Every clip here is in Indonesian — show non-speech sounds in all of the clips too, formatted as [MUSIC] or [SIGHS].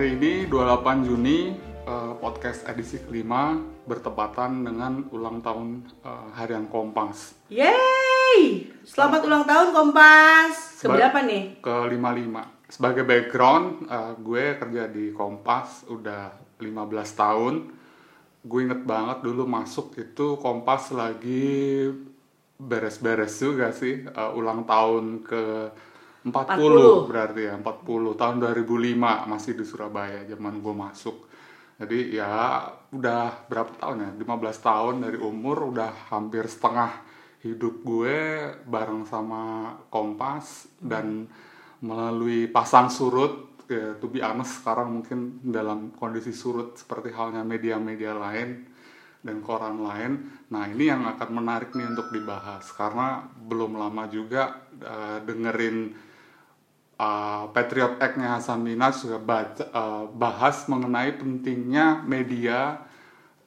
Hari ini 28 Juni eh, podcast edisi kelima bertepatan dengan ulang tahun eh, Harian Kompas Yeay! Selamat ulang tahun Kompas. Keberapa nih? ke 55. Sebagai background, eh, gue kerja di Kompas udah 15 tahun. Gue inget banget dulu masuk itu Kompas lagi beres-beres juga sih eh, ulang tahun ke 40, 40. berarti ya 40 tahun 2005 masih di Surabaya zaman gue masuk. Jadi ya udah berapa tahun ya? 15 tahun dari umur udah hampir setengah hidup gue bareng sama Kompas dan melalui pasang surut ya, to be honest sekarang mungkin dalam kondisi surut seperti halnya media-media lain dan koran lain. Nah, ini yang akan menarik nih untuk dibahas karena belum lama juga eh, dengerin uh, Patriot Act-nya Hasan Minhaj juga baca, uh, bahas mengenai pentingnya media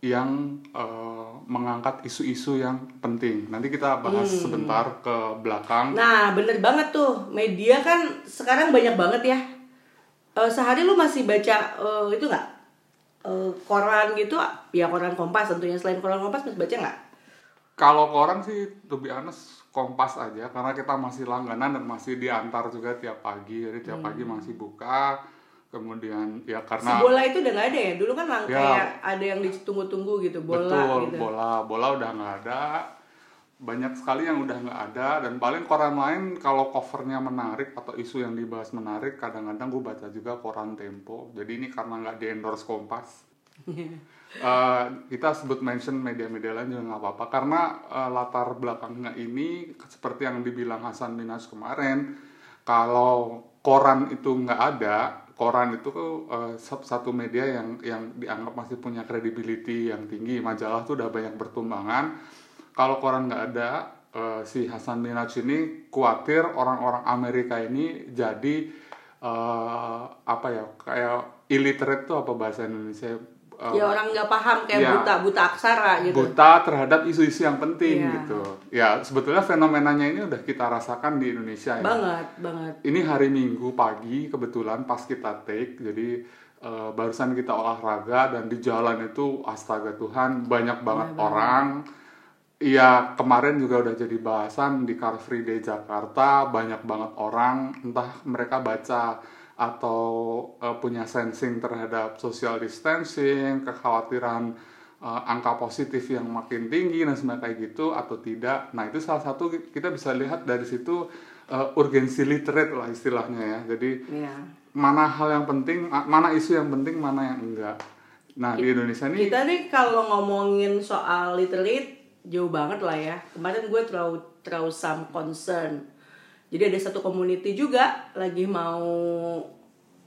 yang uh, mengangkat isu-isu yang penting. Nanti kita bahas sebentar ke belakang. Nah, bener banget tuh. Media kan sekarang banyak banget ya. Eh, sehari lu masih baca eh, itu nggak? Eh, koran gitu? Ya koran Kompas tentunya. Selain koran Kompas masih baca nggak? Kalau koran sih, be honest, kompas aja karena kita masih langganan dan masih diantar juga tiap pagi. Jadi tiap pagi masih buka. Kemudian ya Si karena bola itu udah nggak ada ya? Dulu kan lang- Ya. kayak ada yang ditunggu-tunggu gitu bola Betul, gitu. bola, bola udah nggak ada. Banyak sekali yang udah nggak ada dan paling koran lain kalau covernya menarik atau isu yang dibahas menarik, kadang-kadang gue baca juga koran Tempo. Jadi ini karena nggak di endorse Kompas. [LAUGHS] Eh, kita sebut mention media-media lain juga nggak apa-apa. Karena eh, latar belakangnya ini seperti yang dibilang Hasan Minhaj kemarin kalau koran itu nggak ada koran itu sat- satu media yang yang dianggap masih punya credibility yang tinggi majalah tuh udah banyak bertumbangan. Kalau koran nggak ada eh, si Hasan Minhaj ini khawatir orang-orang Amerika ini jadi eh, apa ya kayak illiterate tuh apa bahasa Indonesia Eh, Ya orang nggak paham kayak Ya. buta buta aksara gitu. buta terhadap isu-isu yang penting Iya. gitu. Ya sebetulnya fenomenanya ini udah kita rasakan di Indonesia ya. Banget, banget. Ini hari Minggu pagi kebetulan pas kita take, jadi eh, barusan kita olahraga dan di jalan itu astaga Tuhan banyak banget orang. Iya kemarin juga udah jadi bahasan di Car Free Day Jakarta banyak banget orang entah mereka baca atau eh, punya sensing terhadap social distancing, kekhawatiran eh, angka positif yang makin tinggi dan sebagainya kayak gitu atau tidak. Nah itu salah satu kita bisa lihat dari situ eh, urgensi literate lah istilahnya ya. Jadi Iya. mana hal yang penting, ma- mana isu yang penting, mana yang enggak. Nah di Indonesia ini Kita nih kalau ngomongin soal literate jauh banget lah ya. Kemarin gue terlalu terlalu some concern. Jadi ada satu community juga lagi mau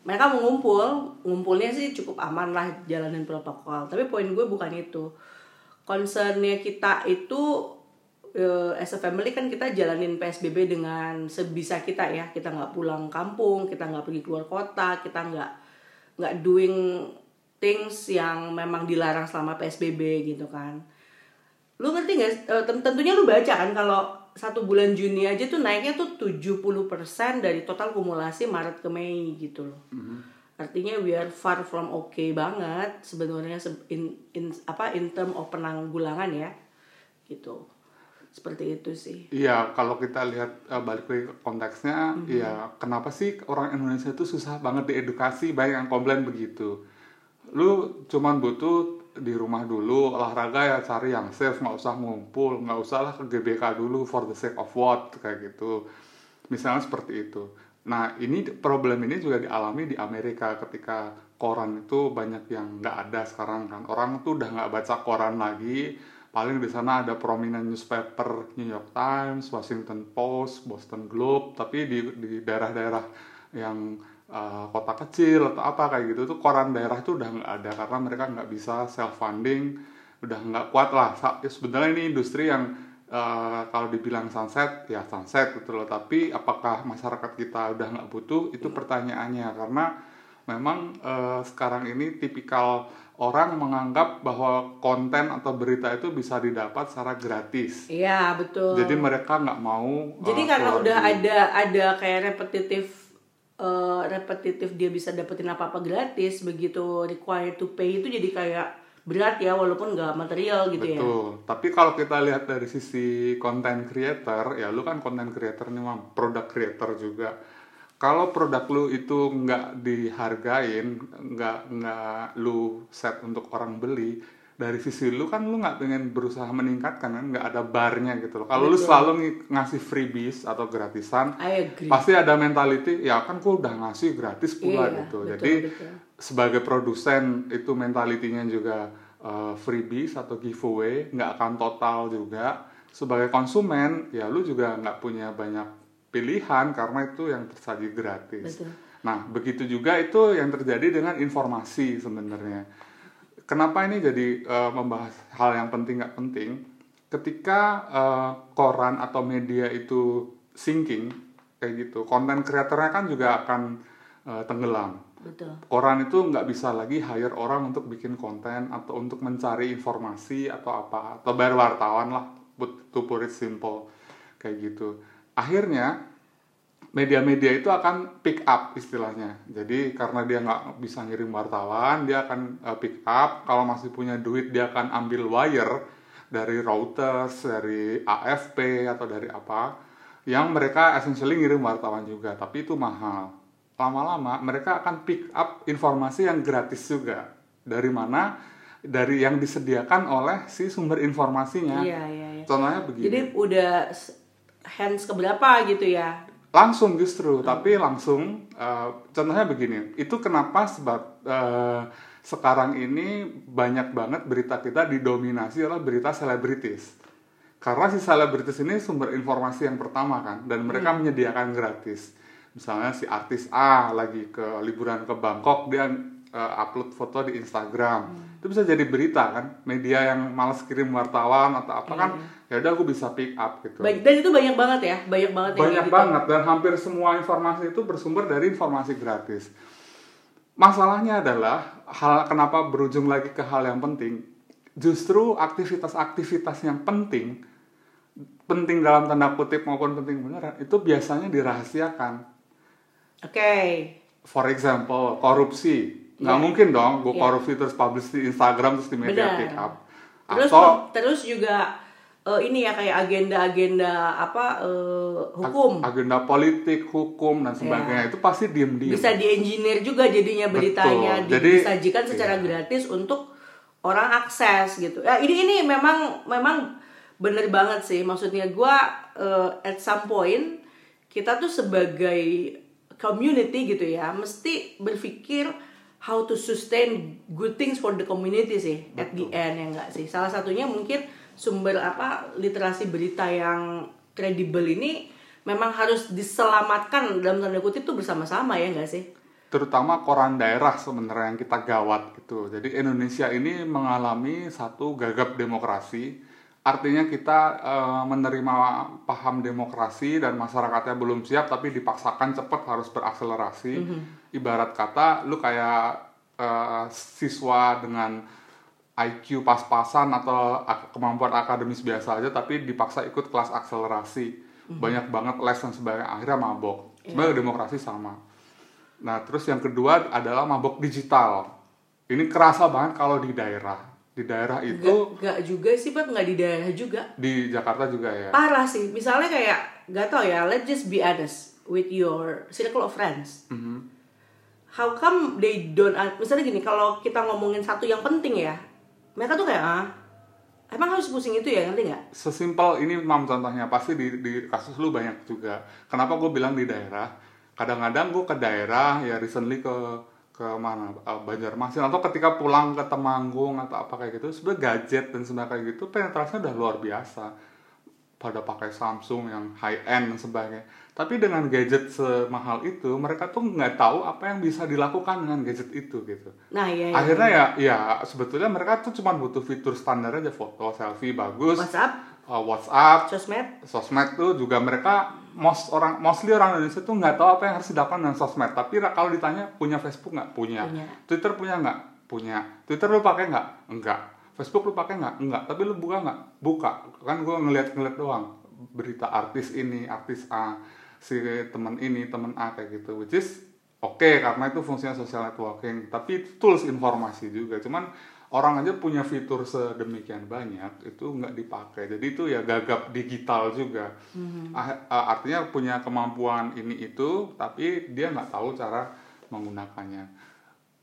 mereka mau ngumpul, ngumpulnya sih cukup aman lah jalanin protokol. Tapi poin gue bukan itu. Concernnya kita itu eh, as a family kan kita jalanin PSBB dengan sebisa kita ya. Kita nggak pulang kampung, kita nggak pergi keluar kota, kita nggak nggak doing things yang memang dilarang selama PSBB gitu kan. Lu ngerti nggak? eh, ten- tentunya lu baca kan kalau satu bulan Juni aja tuh naiknya tuh 70% dari total kumulasi Maret ke Mei gitu loh. Artinya we are far from okay banget sebenarnya se- in, in apa in term of penanggulangan ya. Gitu. Seperti itu sih. Iya, kalau kita lihat eh, balik ke konteksnya, ya kenapa sih orang Indonesia itu susah banget diedukasi, banyak yang komplain begitu. Lu cuman butuh di rumah dulu, olahraga ya cari yang safe, nggak usah ngumpul, nggak usah lah ke GBK dulu for the sake of what, kayak gitu. Misalnya seperti itu. Nah, ini problem ini juga dialami di Amerika ketika koran itu banyak yang nggak ada sekarang kan. Orang tuh udah nggak baca koran lagi, paling di sana ada prominent newspaper New York Times, Washington Post, Boston Globe, tapi di di daerah-daerah yang uh, kota kecil atau apa kayak gitu tuh koran daerah itu udah nggak ada karena mereka nggak bisa self funding, udah nggak kuat lah. Sa- Sebenarnya ini industri yang uh, kalau dibilang sunset ya sunset gitu loh, tapi apakah masyarakat kita udah nggak butuh itu pertanyaannya karena memang eh, sekarang ini tipikal orang menganggap bahwa konten atau berita itu bisa didapat secara gratis. Iya betul. Jadi mereka nggak mau. Jadi eh, karena udah ada ada kayak repetitif eh, repetitif dia bisa dapetin apa apa gratis begitu required to pay itu jadi kayak berat ya walaupun nggak material gitu ya Betul. Tapi kalau kita lihat dari sisi content creator, ya lu kan content creator nih, Mam. Product creator juga. Kalau produk lu itu nggak dihargain, nggak nggak lu set untuk orang beli, dari sisi lu kan lu nggak pengen berusaha meningkatkan kan, nggak ada barnya gitu loh. Kalau lu selalu ng- ngasih freebies atau gratisan, pasti ada mentality, ya kan gua udah ngasih gratis pula Iya, gitu. betul, Jadi betul. sebagai produsen itu mentalitinya juga uh, freebies atau giveaway nggak akan total juga sebagai konsumen ya lu juga nggak punya banyak pilihan karena itu yang tersaji gratis Betul. nah begitu juga itu yang terjadi dengan informasi sebenarnya kenapa ini jadi uh, membahas hal yang penting nggak penting? Ketika uh, koran atau media itu sinking kayak gitu konten kreatornya kan juga akan uh, tenggelam. Betul. Koran itu nggak bisa lagi hire orang untuk bikin konten atau untuk mencari informasi atau apa atau bayar wartawan lah put- to put it simple kayak gitu. Akhirnya media-media itu akan pick up istilahnya. Jadi karena dia nggak bisa ngirim wartawan dia akan uh, pick up. Kalau masih punya duit dia akan ambil wire dari Reuters dari AFP atau dari apa yang mereka essentially ngirim wartawan juga. Tapi itu mahal. Lama-lama mereka akan pick up informasi yang gratis juga. Dari mana? Dari yang disediakan oleh si sumber informasinya. Iya iya iya. Contohnya begini. Jadi udah hands keberapa gitu ya langsung justru tapi langsung eh, contohnya begini itu kenapa sebab eh, sekarang ini banyak banget berita kita didominasi oleh berita selebritis. Karena si selebritis ini sumber informasi yang pertama kan dan mereka menyediakan gratis. Misalnya si artis A lagi ke liburan ke Bangkok dia eh, upload foto di Instagram. Itu bisa jadi berita kan media yang malas kirim wartawan atau apa kan ya udah aku bisa pick up gitu Baik, dan itu banyak banget ya banyak banget yang banyak gitu. banget dan hampir semua informasi itu bersumber dari informasi gratis. Masalahnya adalah hal kenapa berujung lagi ke hal yang penting. Justru aktivitas-aktivitas yang penting, penting dalam tanda kutip maupun penting beneran, itu biasanya dirahasiakan. oke For example, korupsi. Nggak Iya. mungkin dong, gue Iya. korupsi terus publish di Instagram terus di media Benar. pick up. terus Atau terus juga eh, ini ya kayak agenda-agenda apa eh, hukum ag- agenda politik, hukum dan sebagainya itu pasti diem-diem. bisa di-engineer juga jadinya beritanya Betul. Jadi, disajikan secara iya. gratis untuk orang akses gitu. Ya ini ini memang memang bener banget sih maksudnya gua eh, at some point kita tuh sebagai community gitu ya mesti berpikir how to sustain good things for the community sih at the end ya enggak sih. Salah satunya mungkin sumber apa literasi berita yang kredibel ini memang harus diselamatkan dalam tanda kutip tuh bersama-sama ya enggak sih? terutama koran daerah sebenarnya yang kita gawat gitu. Jadi Indonesia ini mengalami satu gagap demokrasi. Artinya kita eh, menerima paham demokrasi dan masyarakatnya belum siap tapi dipaksakan cepat harus berakselerasi. Ibarat kata lu kayak eh, siswa dengan IQ pas-pasan atau kemampuan akademis biasa aja tapi dipaksa ikut kelas akselerasi. Banyak banget les dan sebagainya akhirnya mabok. Sebenarnya demokrasi sama. Nah, terus yang kedua adalah mabok digital. Ini kerasa banget kalau di daerah. Di daerah itu enggak juga sih, Pak, enggak di daerah juga. di Jakarta juga ya. Parah sih. Misalnya kayak gak tau ya, let's just be honest with your circle of friends. Mhm. How come they don't misalnya gini, kalau kita ngomongin satu yang penting ya, mereka tuh kayak ah, emang harus pusing itu ya, ngerti nggak? Sesimpel ini mam contohnya pasti di, di kasus lu banyak juga. Kenapa gue bilang di daerah? Kadang-kadang gue ke daerah ya recently ke ke mana eh, Banjarmasin atau ketika pulang ke Temanggung atau apa kayak gitu sebenarnya gadget dan sebagainya kayak gitu penetrasinya udah luar biasa pada pakai Samsung yang high end dan sebagainya tapi dengan gadget semahal itu mereka tuh nggak tahu apa yang bisa dilakukan dengan gadget itu gitu. Nah, ya, ya. akhirnya ya ya sebetulnya mereka tuh cuma butuh fitur standar aja foto selfie bagus. WhatsApp, uh, WhatsApp. Sosmed, sosmed tuh juga mereka most orang mostly orang Indonesia tuh nggak tahu apa yang harus dilakukan dengan sosmed. Tapi kalau ditanya punya Facebook nggak? Punya. Punya. Twitter punya nggak? Punya. Twitter lu pakai nggak? Enggak Facebook lu pakai nggak? Enggak tapi lu buka nggak? Buka. Kan gue ngeliat ngeliat doang. Berita artis ini artis A si teman ini teman A kayak gitu which is oke karena itu fungsinya social networking. Tapi itu tools informasi juga. Cuman orang aja punya fitur sedemikian banyak itu nggak dipakai. Jadi itu ya gagap digital juga. Ah- ah, artinya punya kemampuan ini itu tapi dia nggak tahu cara menggunakannya.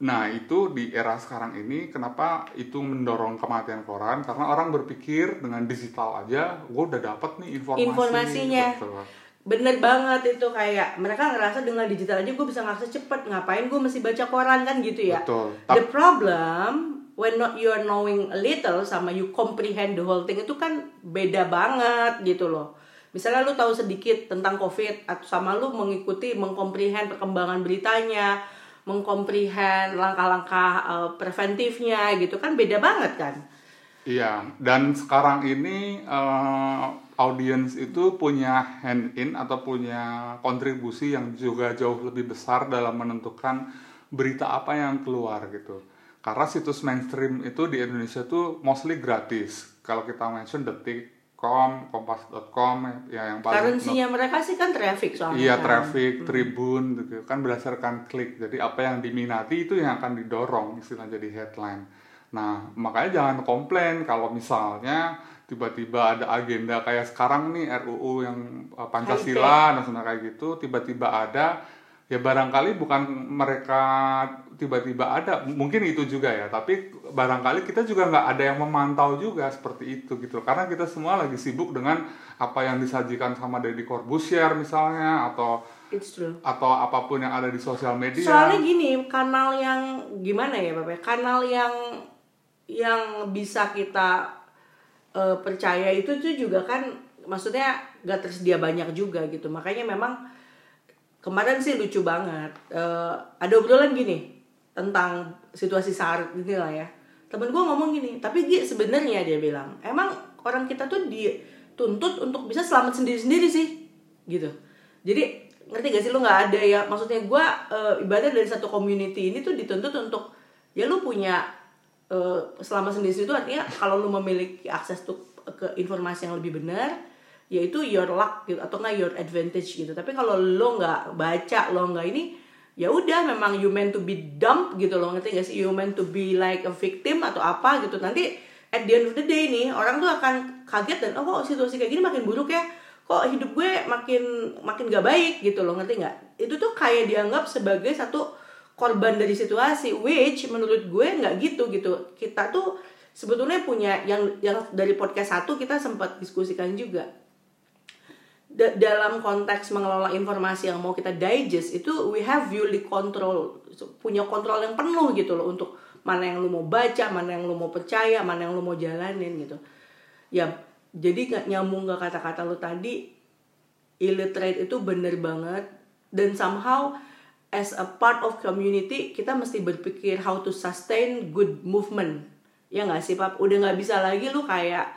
Nah itu di era sekarang ini kenapa itu mendorong kematian koran? Karena orang berpikir dengan digital aja gue udah dapat nih informasi. Informasinya. Betul. Bener banget itu kayak mereka ngerasa dengan digital aja gue bisa ngakses cepet ngapain gue mesti baca koran kan gitu ya. Betul. The problem when not you are knowing a little sama you comprehend the whole thing itu kan beda banget gitu loh. Misalnya lu tahu sedikit tentang COVID atau sama lu mengikuti mengkomprehend perkembangan beritanya, mengkomprehend langkah-langkah eh, preventifnya gitu kan beda banget kan. Iya, dan sekarang ini eh, audiens itu punya hand in atau punya kontribusi yang juga jauh lebih besar dalam menentukan berita apa yang keluar gitu. Karena situs mainstream itu di Indonesia tuh mostly gratis. Kalau kita mention detik.com, kompas.com ya yang paling Currency-nya mereka sih kan traffic soalnya. Iya, kan. traffic, tribun gitu kan berdasarkan klik. Jadi apa yang diminati itu yang akan didorong istilah jadi headline. Nah, makanya jangan komplain kalau misalnya tiba-tiba ada agenda kayak sekarang nih RUU yang uh, Pancasila dan sebagainya kayak gitu, tiba-tiba ada ya barangkali bukan mereka tiba-tiba ada, mungkin itu juga ya, tapi barangkali kita juga nggak ada yang memantau juga seperti itu gitu. Karena kita semua lagi sibuk dengan apa yang disajikan sama Deddy Corbusier misalnya atau It's true. atau apa pun yang ada di sosial media. Soalnya gini, kanal yang gimana ya, Bapak? Kanal yang yang bisa kita eh, percaya itu tuh juga kan maksudnya gak tersedia banyak juga gitu. Makanya memang kemarin sih lucu banget. Eh, ada obrolan gini tentang situasi saat ini lah ya. Temen gue ngomong gini, tapi Gi sebenarnya dia bilang, emang orang kita tuh dituntut untuk bisa selamat sendiri-sendiri sih, gitu. Jadi ngerti gak sih lu nggak ada ya maksudnya gue ibaratnya dari satu community ini tuh dituntut untuk ya lu punya eh, selama sendiri itu artinya kalau lu memiliki akses tuh ke informasi yang lebih benar yaitu your luck gitu atau nggak your advantage gitu. Tapi kalau lo nggak baca lo nggak ini ya udah memang you meant to be dumb gitu loh. Ngerti gak sih? You meant to be like a victim atau apa gitu. Nanti at the end of the day nih orang tuh akan kaget dan oh kok situasi kayak gini makin buruk ya? Kok hidup gue makin makin gak baik? gitu loh. Ngerti nggak? Itu tuh kayak dianggap sebagai satu korban dari situasi which menurut gue nggak gitu gitu. Kita tuh sebetulnya punya yang yang dari podcast satu kita sempat diskusikan juga. Da- dalam konteks mengelola informasi yang mau kita digest itu we have fully control punya kontrol yang penuh gitu loh untuk mana yang lu mau baca mana yang lu mau percaya mana yang lu mau jalanin gitu. Ya jadi nggak nyambung ke kata-kata lu tadi illiterate itu bener banget dan somehow as a part of community kita mesti berpikir how to sustain good movement. Ya nggak sih pap? Udah nggak bisa lagi lu kayak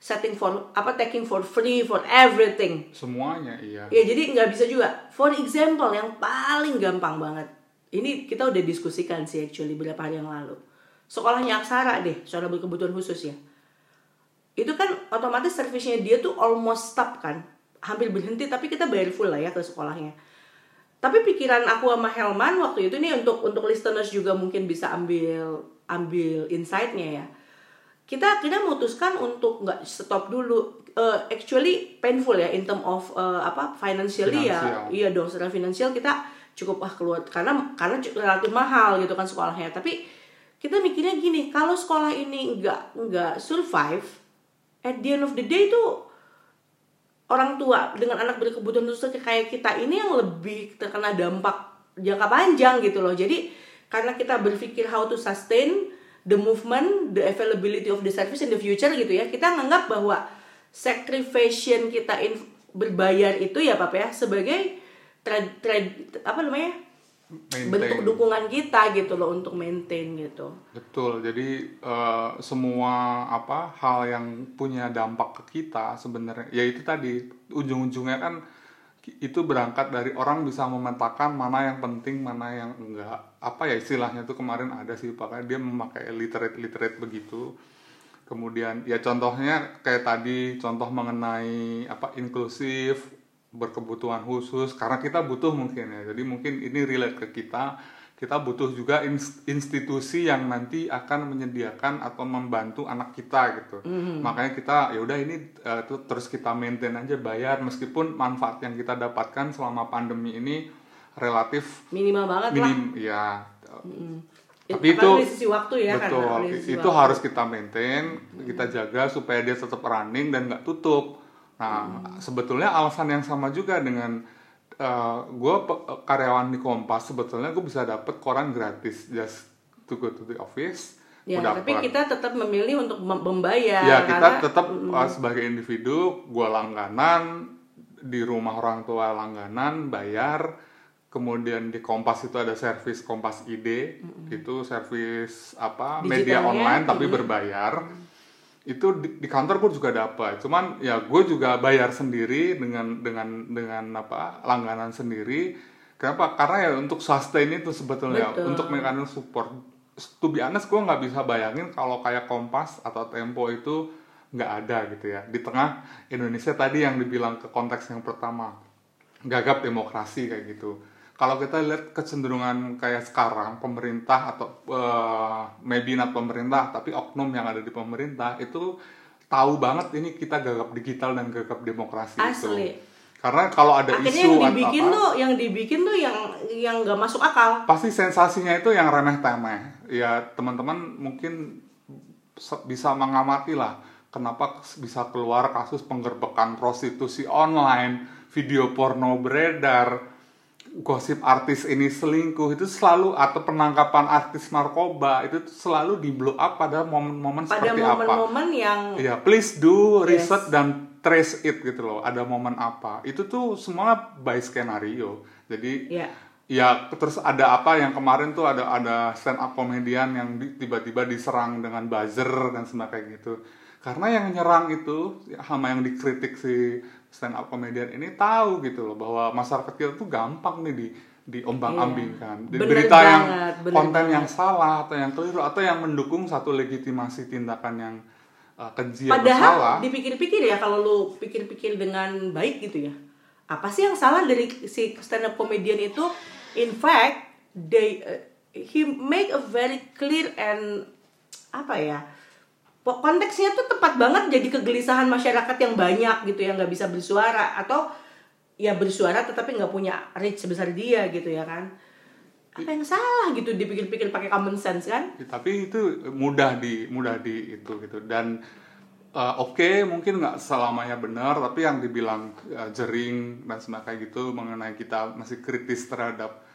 setting for apa taking for free for everything. Semuanya iya. ya jadi nggak bisa juga. For example yang paling gampang banget. Ini kita udah diskusikan sih actually beberapa hari yang lalu. Sekolahnya Aksara deh sekolah berkebutuhan khusus ya. Itu kan otomatis servisnya dia tuh almost stop kan. Hampir berhenti tapi kita bayar full lah ya ke sekolahnya tapi pikiran aku sama Helman waktu itu nih untuk untuk listeners juga mungkin bisa ambil ambil insight-nya ya. Kita kita memutuskan untuk nggak stop dulu. Eh, actually painful ya in term of eh, apa financially ya. Iya dong secara finansial kita cukup ah keluar karena karena relatif mahal gitu kan sekolahnya. Tapi kita mikirnya gini kalau sekolah ini nggak nggak survive at the end of the day tuh orang tua dengan anak berkebutuhan khusus kayak kita ini yang lebih terkena dampak jangka panjang gitu loh. Jadi karena kita berpikir how to sustain the movement the availability of the service in the future gitu ya kita nganggap bahwa sacrifice kita in, berbayar itu ya papa ya sebagai trade, trade apa namanya Maintain. bentuk dukungan kita gitu loh untuk maintain gitu Betul. Jadi eh, semua apa hal yang punya dampak ke kita sebenarnya ya itu tadi ujung-ujungnya kan itu berangkat dari orang bisa memetakan mana yang penting, mana yang enggak. Apa ya istilahnya tuh kemarin ada sih pakai dia memakai literate literate begitu. Kemudian ya contohnya kayak tadi contoh mengenai apa inklusif berkebutuhan khusus karena kita butuh mungkin ya. Jadi mungkin ini relate ke kita. Kita butuh juga ins- institusi yang nanti akan menyediakan atau membantu anak kita gitu. Makanya kita ya udah ini tu- terus kita maintain aja bayar. Meskipun manfaat yang kita dapatkan selama pandemi ini relatif minimal banget lah. minim ya It- tapi itu apalagi dari sisi waktu ya betul. sisi itu waktu. harus kita maintain kita jaga supaya dia tetap running dan nggak tutup nah sebetulnya alasan yang sama juga dengan gue karyawan di Kompas sebetulnya gue bisa dapet koran gratis just to go to the office ya gua tapi dapet. kita tetap memilih untuk mem- membayar ya kita karena tetap uh, sebagai individu gue langganan di rumah orang tua langganan bayar. Kemudian di Kompas itu ada servis Kompas ID itu servis apa media Digitalnya, online tapi berbayar itu di, di kantor gue juga dapat. Cuman ya gue juga bayar sendiri dengan dengan dengan apa langganan sendiri. Kenapa? Karena ya untuk sustain itu sebetulnya Betul. untuk mekanisme support. To be honest gue nggak bisa bayangin kalau kayak Kompas atau Tempo itu nggak ada gitu ya. Di tengah Indonesia tadi yang dibilang ke konteks yang pertama gagap demokrasi kayak gitu kalau kita lihat kecenderungan kayak sekarang pemerintah atau eh, maybe not pemerintah tapi oknum yang ada di pemerintah itu tahu banget ini kita gagap digital dan gagap demokrasi Asli. itu karena kalau ada akhirnya isu yang dibikin apa, tuh yang dibikin tuh yang yang nggak masuk akal. pasti sensasinya itu yang remeh temeh. Ya teman-teman mungkin bisa mengamati lah kenapa bisa keluar kasus penggerbekan prostitusi online video porno beredar gosip artis ini selingkuh itu selalu atau penangkapan artis narkoba itu selalu di blow up pada momen-momen pada seperti apa momen-momen yang Iya, please do Yes. research dan trace it gitu loh. Ada momen apa? Itu tuh semua by skenario. Jadi ya ya terus ada apa yang kemarin tuh ada ada stand up komedian yang di- tiba-tiba diserang dengan buzzer dan sebagainya gitu. Karena yang nyerang itu sama yang dikritik si stand up komedian ini tahu gitu loh bahwa masyarakat kita tuh gampang nih di diombang-ambingkan. Di Bener berita yang banget, bener konten yang banget. salah atau yang keliru atau yang mendukung satu legitimasi tindakan yang uh, keji atau salah. Padahal dipikir-pikir ya kalau lu pikir-pikir dengan baik gitu ya. Apa sih yang salah dari si stand up comedian itu? In fact, they uh, he make a very clear and apa ya? Konteksnya tuh tepat banget jadi kegelisahan masyarakat yang banyak gitu yang nggak bisa bersuara atau ya bersuara tetapi nggak punya reach sebesar dia gitu ya kan? Apa yang salah gitu dipikir-pikir pakai common sense kan? Ya, tapi itu mudah di mudah di itu gitu dan uh, oke mungkin nggak selamanya benar tapi yang dibilang uh, jering dan sebagainya gitu mengenai kita masih kritis terhadap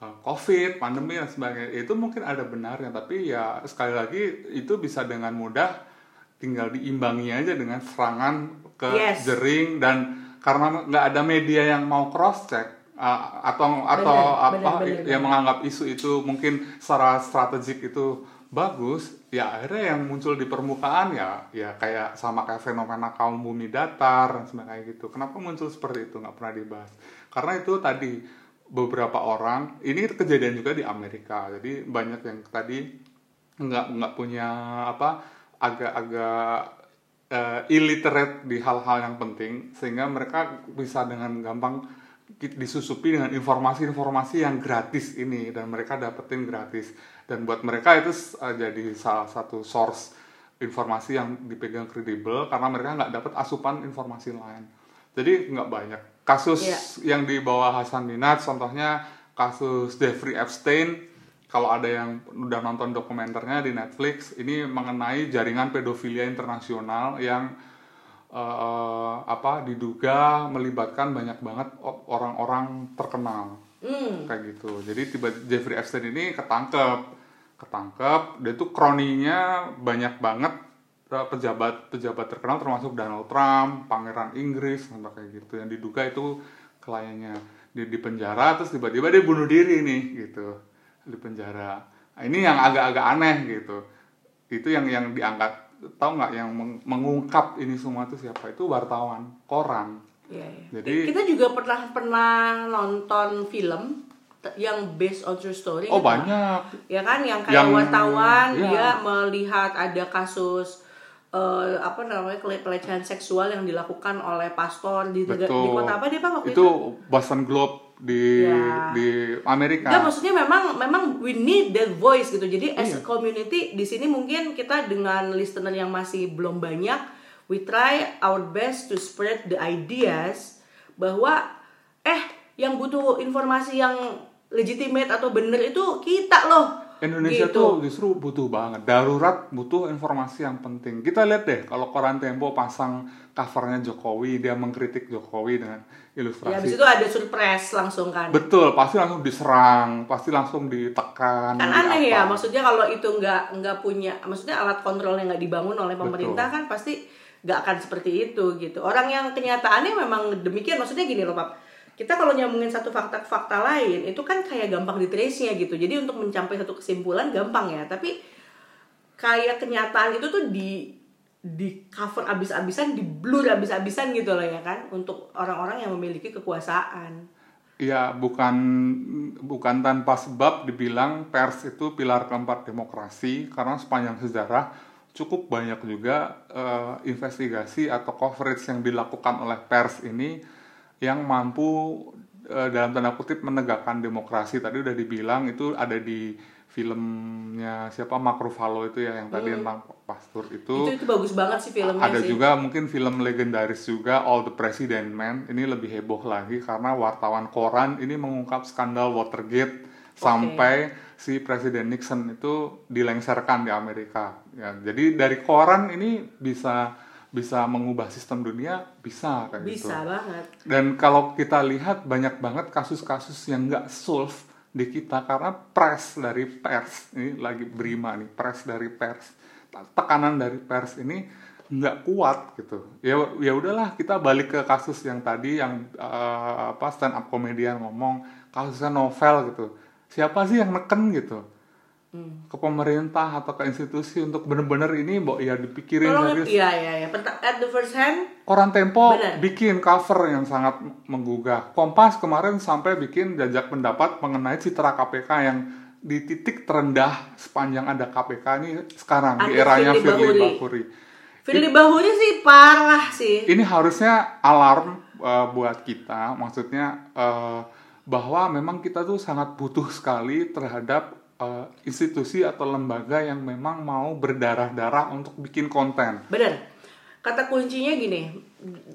covid pandemi dan sebagainya. Itu mungkin ada benarnya tapi ya sekali lagi itu bisa dengan mudah tinggal diimbangi aja dengan serangan ke Yes. jering dan karena nggak ada media yang mau cross check uh, atau atau Bener, apa bener, bener, yang menganggap isu itu mungkin secara strategik itu bagus ya akhirnya yang muncul di permukaan ya ya kayak sama kayak fenomena kaum bumi datar dan sebagainya gitu. Kenapa muncul seperti itu? Nggak pernah dibahas. Karena itu tadi beberapa orang. Ini kejadian juga di Amerika. Jadi banyak yang tadi nggak nggak punya apa agak-agak eh, illiterate di hal-hal yang penting sehingga mereka bisa dengan gampang disusupi dengan informasi-informasi yang gratis ini dan mereka dapetin gratis. Dan buat mereka itu eh, jadi salah satu source informasi yang dipegang kredibel karena mereka nggak dapat asupan informasi lain jadi nggak banyak. Kasus Iya. yang di bawah Hasan Minat contohnya kasus Jeffrey Epstein. Kalau ada yang udah nonton dokumenternya di Netflix ini mengenai jaringan pedofilia internasional yang eh, apa diduga melibatkan banyak banget orang-orang terkenal. Hmm. kayak gitu. Jadi tiba Jeffrey Epstein ini ketangkep. Ketangkep dia tuh kroninya banyak banget pejabat pejabat terkenal termasuk Donald Trump pangeran Inggris kayak gitu yang diduga itu kliennya di, di penjara terus tiba-tiba dia bunuh diri nih gitu di penjara Nah, ini yang agak-agak aneh gitu itu yang yang diangkat tahu nggak yang meng- mengungkap ini semua itu siapa itu wartawan koran Iya, iya. Jadi- kita juga pernah pernah nonton film yang based on true story. oh kan? banyak Ya kan yang kayak Yang- wartawan iya. dia melihat ada kasus eh, apa namanya pelecehan seksual yang dilakukan oleh pastor di negara di kota apa dia pak waktu itu? itu Boston Globe di Ya. di Amerika. Enggak, maksudnya memang memang we need that voice gitu. Jadi as Iya. a community di sini mungkin kita dengan listener yang masih belum banyak, we try our best to spread the ideas bahwa eh yang butuh informasi yang legitimate atau bener itu kita loh. Indonesia Gitu. tuh justru butuh banget. Darurat butuh informasi yang penting. Kita lihat deh kalau koran Tempo pasang covernya Jokowi dia mengkritik Jokowi dengan Ya ilustrasi habis itu ada surprise langsung kan. betul pasti langsung diserang pasti langsung ditekan kan aneh ya maksudnya kalau itu nggak nggak punya maksudnya alat kontrol yang nggak dibangun oleh pemerintah kan pasti nggak akan seperti itu gitu. Orang yang kenyataannya memang demikian maksudnya gini loh pak kita kalau nyambungin satu fakta-fakta lain itu kan kayak gampang di trace nya gitu. Jadi untuk mencapai satu kesimpulan gampang ya. Tapi kayak kenyataan itu tuh di di cover abis-abisan di blur abis-abisan gitu loh ya kan. Untuk orang-orang yang memiliki kekuasaan. Iya, bukan bukan tanpa sebab dibilang pers itu pilar keempat demokrasi. Karena sepanjang sejarah cukup banyak juga eh, investigasi atau coverage yang dilakukan oleh pers ini yang mampu eh, dalam tanda kutip menegakkan demokrasi. Tadi udah dibilang itu ada di filmnya siapa? Mark Ruffalo itu ya yang tadi tentang pastor itu. Itu bagus banget sih filmnya ada sih. juga mungkin film legendaris juga All the President Man. Ini lebih heboh lagi karena wartawan koran ini mengungkap skandal Watergate sampai si Presiden Nixon itu dilengsarkan di Amerika. Ya jadi dari koran ini bisa bisa mengubah sistem dunia bisa kayak gitu. Bisa banget. Dan kalau kita lihat banyak banget kasus-kasus yang nggak solve di kita karena press dari pers ini lagi berima nih press dari pers tekanan dari pers ini nggak kuat gitu. Ya ya udahlah kita balik ke kasus yang tadi yang eh, apa stand up komedian ngomong kasusnya novel gitu. Siapa sih yang neken gitu ke pemerintah atau ke institusi untuk bener-bener ini mbok ya dipikirin Tolong, serius iya iya iya. At the first hand, Koran Tempo Benar. bikin cover yang sangat menggugah. Kompas kemarin sampai bikin jajak pendapat mengenai citra KPK yang di titik terendah sepanjang ada KPK ini sekarang di Ada eranya Firly Bahuri. Bahuri. Firly Bahuri sih parah sih. Ini harusnya alarm eh, buat kita, maksudnya eh, bahwa memang kita tuh sangat butuh sekali terhadap eh, institusi atau lembaga yang memang mau berdarah-darah untuk bikin konten. Bener. Kata kuncinya gini,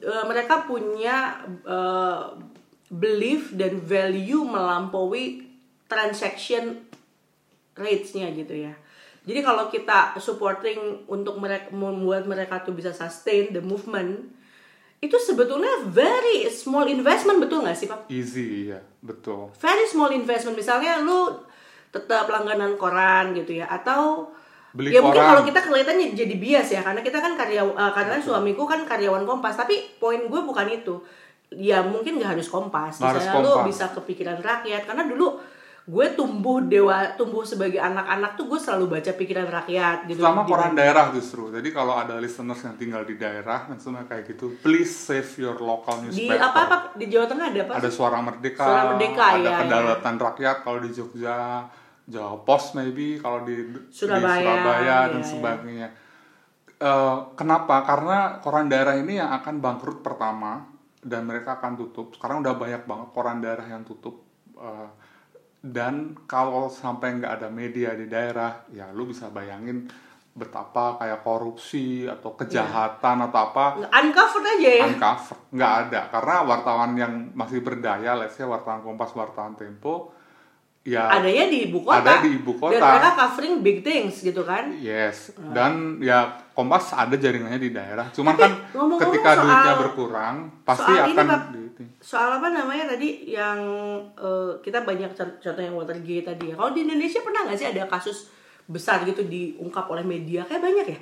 eh, mereka punya eh, belief dan value melampaui transaction rates-nya gitu ya. Jadi kalau kita supporting untuk mereka membuat mereka tuh bisa sustain the movement, itu sebetulnya very small investment betul nggak sih Pak? Easy ya, betul. very small investment misalnya lu tetap langganan koran gitu ya. Atau Beli ya mungkin kalau kita kelihatannya jadi bias ya karena kita kan karya eh, karena suamiku kan karyawan Kompas tapi poin gue bukan itu. Ya mungkin nggak harus Kompas. Harus misalnya Kompas. bisa kepikiran rakyat karena dulu gue tumbuh dewa tumbuh sebagai anak-anak tuh gue selalu baca pikiran rakyat gitu. Selama Di- koran daerah justru. Jadi kalau ada listeners yang tinggal di daerah, maksudnya kayak gitu, please save your local di newspaper. apa apa di Jawa Tengah ada apa? Ada suara merdeka, Suara Merdeka, ada iya, kedaulatan rakyat kalau di Jogja, Jawa Pos maybe kalau di, di Surabaya, Surabaya dan iya, iya. sebagainya. Eh, kenapa? Karena koran daerah ini yang akan bangkrut pertama dan mereka akan tutup. Sekarang udah banyak banget koran daerah yang tutup. Eh, dan kalau sampai nggak ada media di daerah, ya lu bisa bayangin betapa kayak korupsi atau kejahatan atau apa uncovered aja ya uncover nggak ada karena wartawan yang masih berdaya let's say wartawan Kompas wartawan Tempo ya. Adanya di ibu kota. Ada di ibu kota. dan mereka covering big things gitu kan. Yes. Dan ya Kompas ada jaringannya di daerah. Cuman Tapi, kan ngomong-ngomong ketika soal- duitnya berkurang pasti soal ini, akan Bab. di- soal apa namanya tadi yang eh, kita banyak cont- contoh yang Watergate tadi. Ya kalau di Indonesia pernah nggak sih ada kasus besar gitu diungkap oleh media? Kayak banyak ya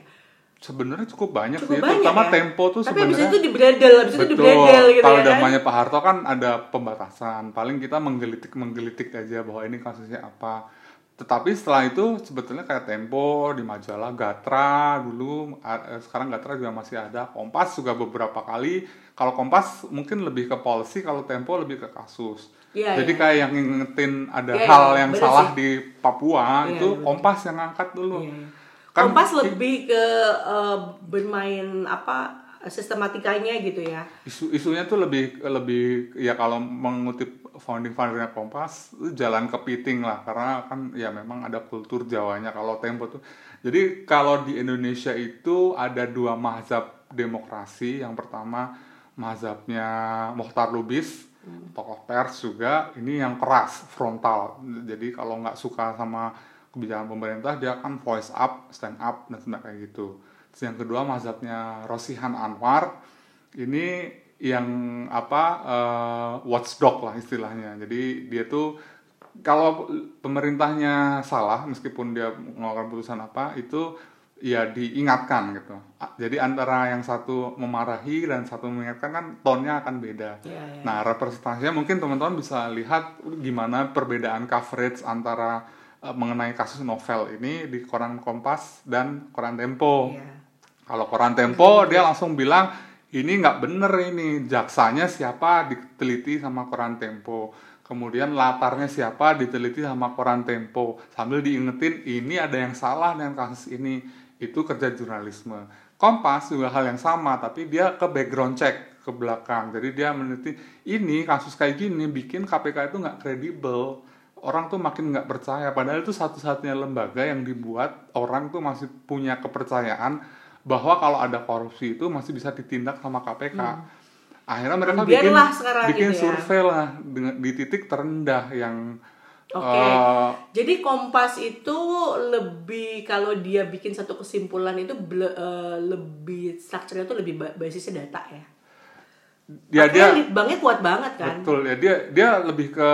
sebenarnya cukup banyak cukup sih banyak terutama ya Tempo tuh tapi habis sebenarnya itu dibredel habis itu Betul. dibredel gitu Kalau ya kan zamannya Pak Harto kan ada pembatasan. Paling kita menggelitik menggelitik aja bahwa ini kasusnya apa. Tetapi setelah itu sebetulnya kayak Tempo di majalah Gatra dulu eh, sekarang Gatra juga masih ada. Kompas juga beberapa kali. Kalau Kompas mungkin lebih ke policy, kalau Tempo lebih ke kasus. Iya, Jadi iya. kayak yang ngingetin ada Iya, hal iya, yang salah sih. di Papua Iya, itu bener. Kompas yang angkat dulu. Iya. Kan- Kompas lebih ke eh, bermain apa sistematikanya gitu ya. isu isunya tuh lebih lebih ya kalau mengutip founding fathernya Kompas jalan kepiting lah. Karena kan ya memang ada kultur Jawanya kalau Tempo tuh. Jadi kalau di Indonesia itu ada dua mazhab demokrasi. Yang pertama mazhabnya Mohtar Lubis tokoh pers juga. Ini yang keras frontal. Jadi kalau nggak suka sama kebijakan pemerintah dia akan voice up stand up dan sebagainya gitu. Terus yang kedua mazhabnya Rosihan Anwar ini yang apa eh, watchdog lah istilahnya. Jadi dia tuh kalau pemerintahnya salah meskipun dia mengeluarkan putusan apa itu ya diingatkan gitu. Jadi antara yang satu memarahi dan satu mengingatkan kan tonnya akan beda. Iya, iya. nah representasinya mungkin teman-teman bisa lihat gimana perbedaan coverage antara mengenai kasus novel ini di koran Kompas dan koran Tempo Iya. kalau koran Tempo dia langsung bilang ini nggak bener ini jaksanya siapa diteliti sama koran Tempo. Kemudian latarnya siapa diteliti sama koran Tempo. Sambil diingetin ini ada yang salah dengan kasus ini. Itu kerja jurnalisme. Kompas juga hal yang sama tapi dia ke background check ke belakang. Jadi dia meneliti ini kasus kayak gini bikin KPK itu nggak kredibel orang tuh makin nggak percaya padahal itu satu-satunya lembaga yang dibuat orang tuh masih punya kepercayaan bahwa kalau ada korupsi itu masih bisa ditindak sama KPK akhirnya mereka bikin Biarlah sekarang bikin gitu ya. survei lah dengan di titik terendah yang Oke. eh, Jadi Kompas itu lebih kalau dia bikin satu kesimpulan itu ble- eh, lebih strukturnya tuh lebih ba- basisnya data ya. ya dia litbangnya kuat banget kan. betul ya dia dia lebih ke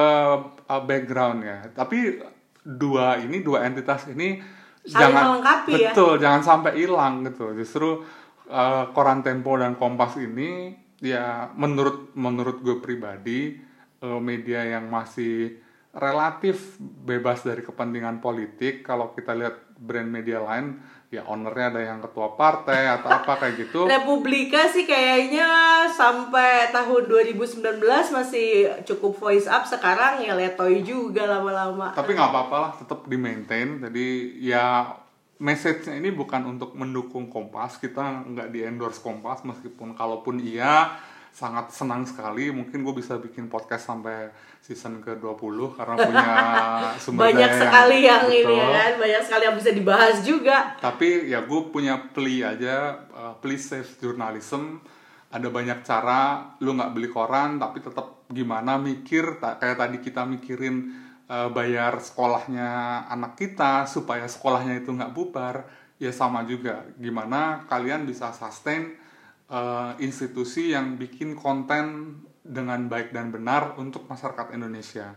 uh, background ya tapi dua ini dua entitas ini Saling melengkapi ya. betul jangan sampai hilang gitu justru uh, koran Tempo dan Kompas ini ya menurut menurut gue pribadi uh, media yang masih relatif bebas dari kepentingan politik kalau kita lihat brand media lain ya ownernya ada yang ketua partai atau apa kayak gitu. Republika sih kayaknya sampai tahun 2019 masih cukup voice up. Sekarang ya letoy juga lama-lama. tapi nggak apa-apa lah tetap di maintain jadi ya message-nya ini bukan untuk mendukung Kompas. Kita nggak di endorse Kompas meskipun kalaupun iya sangat senang sekali mungkin gue bisa bikin podcast sampai season ke 20 karena [LAUGHS] punya sumber banyak daya sekali yang ini betul. ya kan, banyak sekali yang bisa dibahas juga. tapi ya gue punya plea aja uh, please save journalism ada banyak cara lu nggak beli koran tapi tetap gimana mikir kayak tadi kita mikirin uh, bayar sekolahnya anak kita supaya sekolahnya itu nggak bubar ya sama juga gimana kalian bisa sustain uh, institusi yang bikin konten dengan baik dan benar untuk masyarakat Indonesia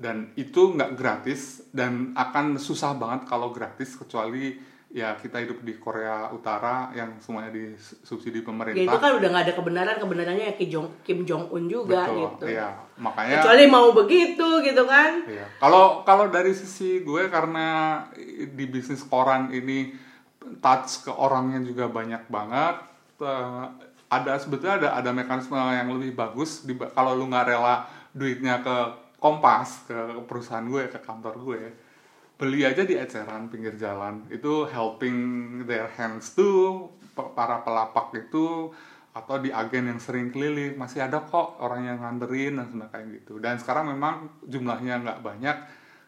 dan itu nggak gratis dan akan susah banget kalau gratis kecuali ya kita hidup di Korea Utara yang semuanya disubsidi Ya itu pemerintah kan udah nggak ada kebenaran kebenarannya ya Kim Jong Kim Jong Un juga betul gitu. ya makanya Kecuali mau begitu gitu kan. Iya. Kalau kalau dari sisi gue karena di bisnis koran ini touch ke orangnya juga banyak banget. Eh, ada sebetulnya ada ada mekanisme yang lebih bagus di, kalau lu nggak rela duitnya ke Kompas ke perusahaan gue ke kantor gue beli aja di eceran pinggir jalan. Itu helping their hands tuh para pelapak itu atau di agen yang sering keliling. Masih ada kok orang yang nganterin dan sebagainya kayak gitu. Dan sekarang memang jumlahnya nggak banyak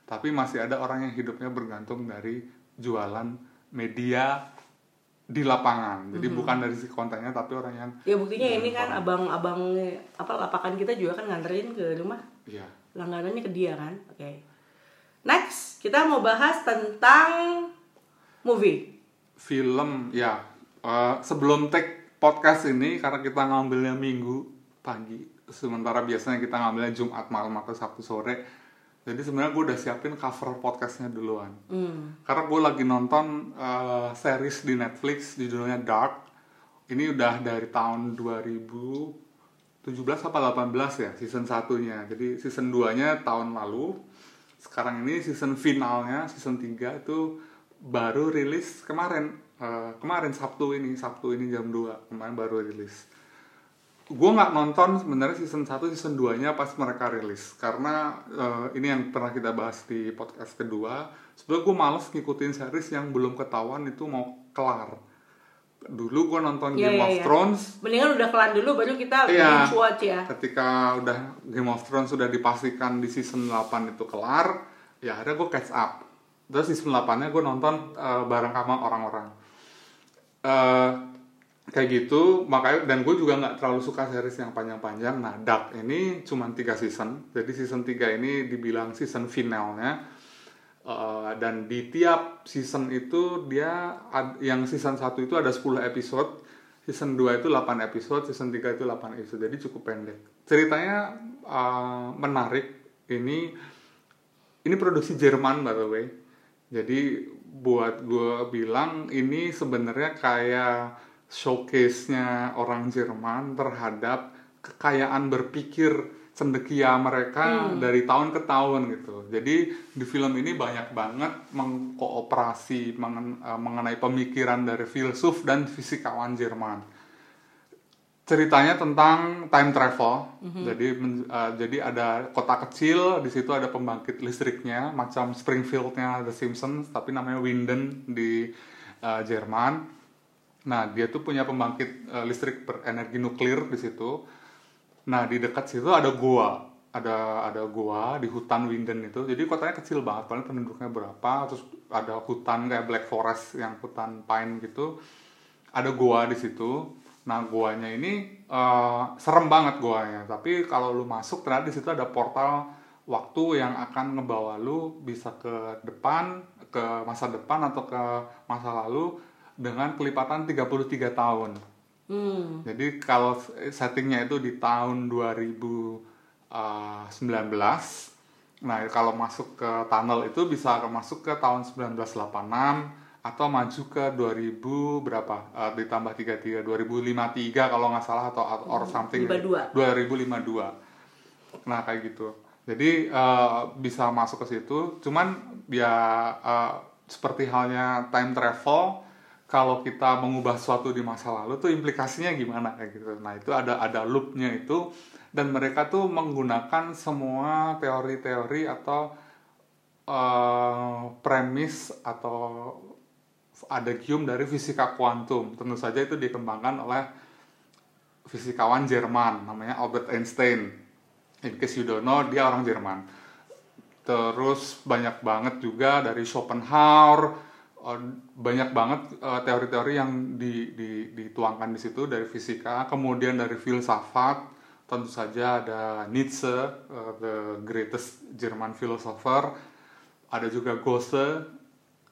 tapi masih ada orang yang hidupnya bergantung dari jualan media di lapangan jadi bukan dari si kontennya tapi orang yang Ya buktinya ini kan abang-abang apa lapakan kita juga kan nganterin ke rumah. ya Langganannya ke dia kan. Oke. Next, kita mau bahas tentang movie. film ya eh, sebelum take podcast ini karena kita ngambilnya minggu pagi sementara biasanya kita ngambilnya Jumat malam atau Sabtu sore jadi sebenarnya gue udah siapin cover podcastnya duluan. Hmm. karena gue lagi nonton eh, series di Netflix judulnya Dark. Ini udah dari tahun 2017 apa 18 ya season satunya. Jadi season 2 nya tahun lalu. Sekarang ini season finalnya season 3 itu baru rilis kemarin. Eh, kemarin Sabtu ini Sabtu ini jam 2 kemarin baru rilis gue nggak nonton sebenarnya season 1 season 2 nya pas mereka rilis karena eh, ini yang pernah kita bahas di podcast kedua sebenarnya gue males ngikutin series yang belum ketahuan itu mau kelar dulu gue nonton Iya, Game iya, of iya. Thrones Mendingan udah kelar dulu baru kita Iya. binge watch ya. ketika udah Game of Thrones sudah dipastikan di season 8 itu kelar ya akhirnya gue catch up terus season 8 nya gue nonton eh, bareng sama orang-orang Eh, kayak gitu makanya dan gue juga nggak terlalu suka series yang panjang-panjang. Nah Dark ini cuma tiga season. Jadi season 3 ini dibilang season finalnya Eh, dan di tiap season itu dia ad- yang season 1 itu ada 10 episode season 2 itu 8 episode season 3 itu 8 episode. Jadi cukup pendek. Ceritanya eh, menarik. Ini ini produksi Jerman by the way. Jadi buat gue bilang ini sebenarnya kayak showcase-nya orang Jerman terhadap kekayaan berpikir cendekia mereka dari tahun ke tahun gitu. Jadi di film ini banyak banget mengkooperasi mengen- eh, mengenai pemikiran dari filsuf dan fisikawan Jerman ceritanya tentang time travel. Jadi men- uh, jadi ada kota kecil, di situ ada pembangkit listriknya macam Springfieldnya The Simpsons, tapi namanya Winden di uh, Jerman. Nah, dia tuh punya pembangkit uh, listrik berenergi nuklir di situ. Nah, di dekat situ ada gua. Ada ada gua di hutan Winden itu. Jadi kotanya kecil banget, paling penduduknya berapa, terus ada hutan kayak Black Forest yang hutan pine gitu. Ada gua di situ. Nah, guanya ini eh, serem banget guanya. Tapi kalau lu masuk ternyata di situ ada portal waktu yang akan ngebawa lu bisa ke depan, ke masa depan atau ke masa lalu dengan kelipatan 33 tahun. Hmm. Jadi kalau settingnya itu di tahun 2019, nah kalau masuk ke tunnel itu bisa masuk ke tahun 1986 atau maju ke 2000 berapa Eh, ditambah 33 2053 kalau nggak salah atau or something 52. 2052 nah kayak gitu jadi eh, bisa masuk ke situ cuman ya eh, seperti halnya time travel kalau kita mengubah sesuatu di masa lalu tuh implikasinya gimana kayak gitu. Nah itu ada ada loopnya itu dan mereka tuh menggunakan semua teori-teori atau eh, premis atau adagium dari fisika kuantum. Tentu saja itu dikembangkan oleh fisikawan Jerman namanya Albert Einstein. In case you don't know dia orang Jerman. Terus banyak banget juga dari Schopenhauer eh, banyak banget eh, teori-teori yang di- di- dituangkan di situ dari fisika kemudian dari filsafat. Tentu saja ada Nietzsche eh, the greatest German philosopher. Ada juga Goethe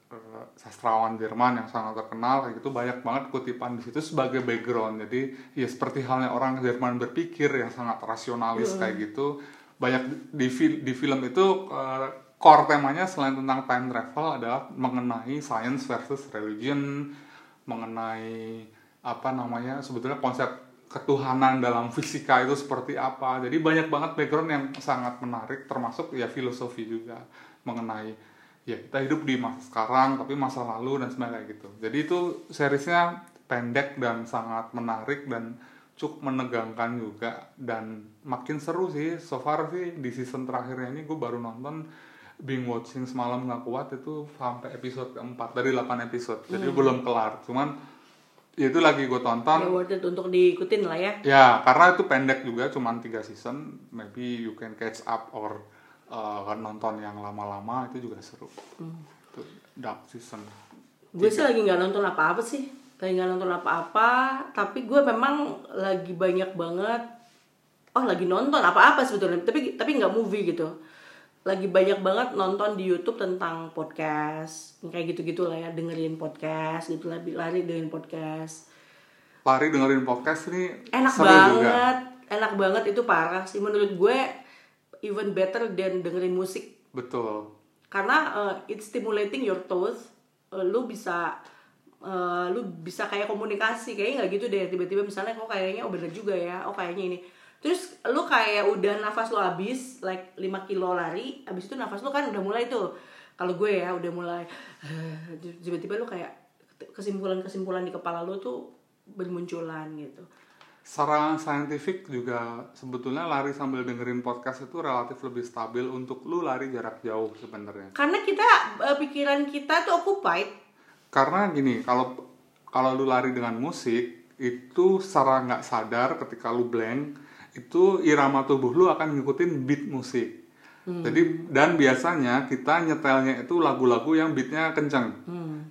eh, sastrawan Jerman yang sangat terkenal. Kayak gitu banyak banget kutipan di situ sebagai background. Jadi ya seperti halnya orang Jerman berpikir yang sangat rasionalis kayak gitu. Banyak di di film itu eh, core temanya selain tentang time travel adalah mengenai science versus religion mengenai apa namanya sebetulnya konsep ketuhanan dalam fisika itu seperti apa. Jadi banyak banget background yang sangat menarik termasuk ya filosofi juga mengenai ya kita hidup di masa sekarang tapi masa lalu dan sebagainya gitu. Jadi itu seriesnya pendek dan sangat menarik dan cukup menegangkan juga. Dan makin seru sih so far sih di season terakhirnya ini gue baru nonton Bing watching semalam nggak kuat itu sampai episode keempat dari 8 episode jadi belum kelar cuman ya itu lagi gue tonton Ya worth it untuk diikutin lah ya. Ya, karena itu pendek juga, cuman tiga season. Maybe you can catch up or uh, nonton yang lama-lama itu juga seru. Itu dark season. Gue sih lagi nggak nonton apa-apa sih. Lagi nggak nonton apa-apa. Tapi gue memang lagi banyak banget. Oh lagi nonton apa-apa sebetulnya. Tapi tapi nggak movie gitu. Lagi banyak banget nonton di YouTube tentang podcast. Kayak gitu-gitu lah ya. Dengerin podcast gitu lah. Lari dengerin podcast. Lari dengerin podcast ini Enak seru banget. juga. Enak banget itu parah sih. Menurut gue even better than dengerin musik Betul. karena uh, it's stimulating your toes Uh, lu bisa uh, lu bisa kayak komunikasi kayaknya nggak gitu deh tiba-tiba misalnya kok kayaknya oh bener juga ya oh kayaknya ini terus lu kayak udah nafas lu habis like 5 kilo lari habis itu nafas lu kan udah mulai tuh kalau gue ya udah mulai [SIGHS] tiba-tiba lu kayak kesimpulan-kesimpulan di kepala lu tuh bermunculan gitu secara saintifik juga sebetulnya lari sambil dengerin podcast itu relatif lebih stabil untuk lu lari jarak jauh sebenarnya. Karena kita eh, pikiran kita tuh occupied. Karena gini, kalau kalau lu lari dengan musik itu secara nggak sadar ketika lu blank itu irama tubuh lu akan ngikutin beat musik. Jadi dan biasanya kita nyetelnya itu lagu-lagu yang beatnya kenceng.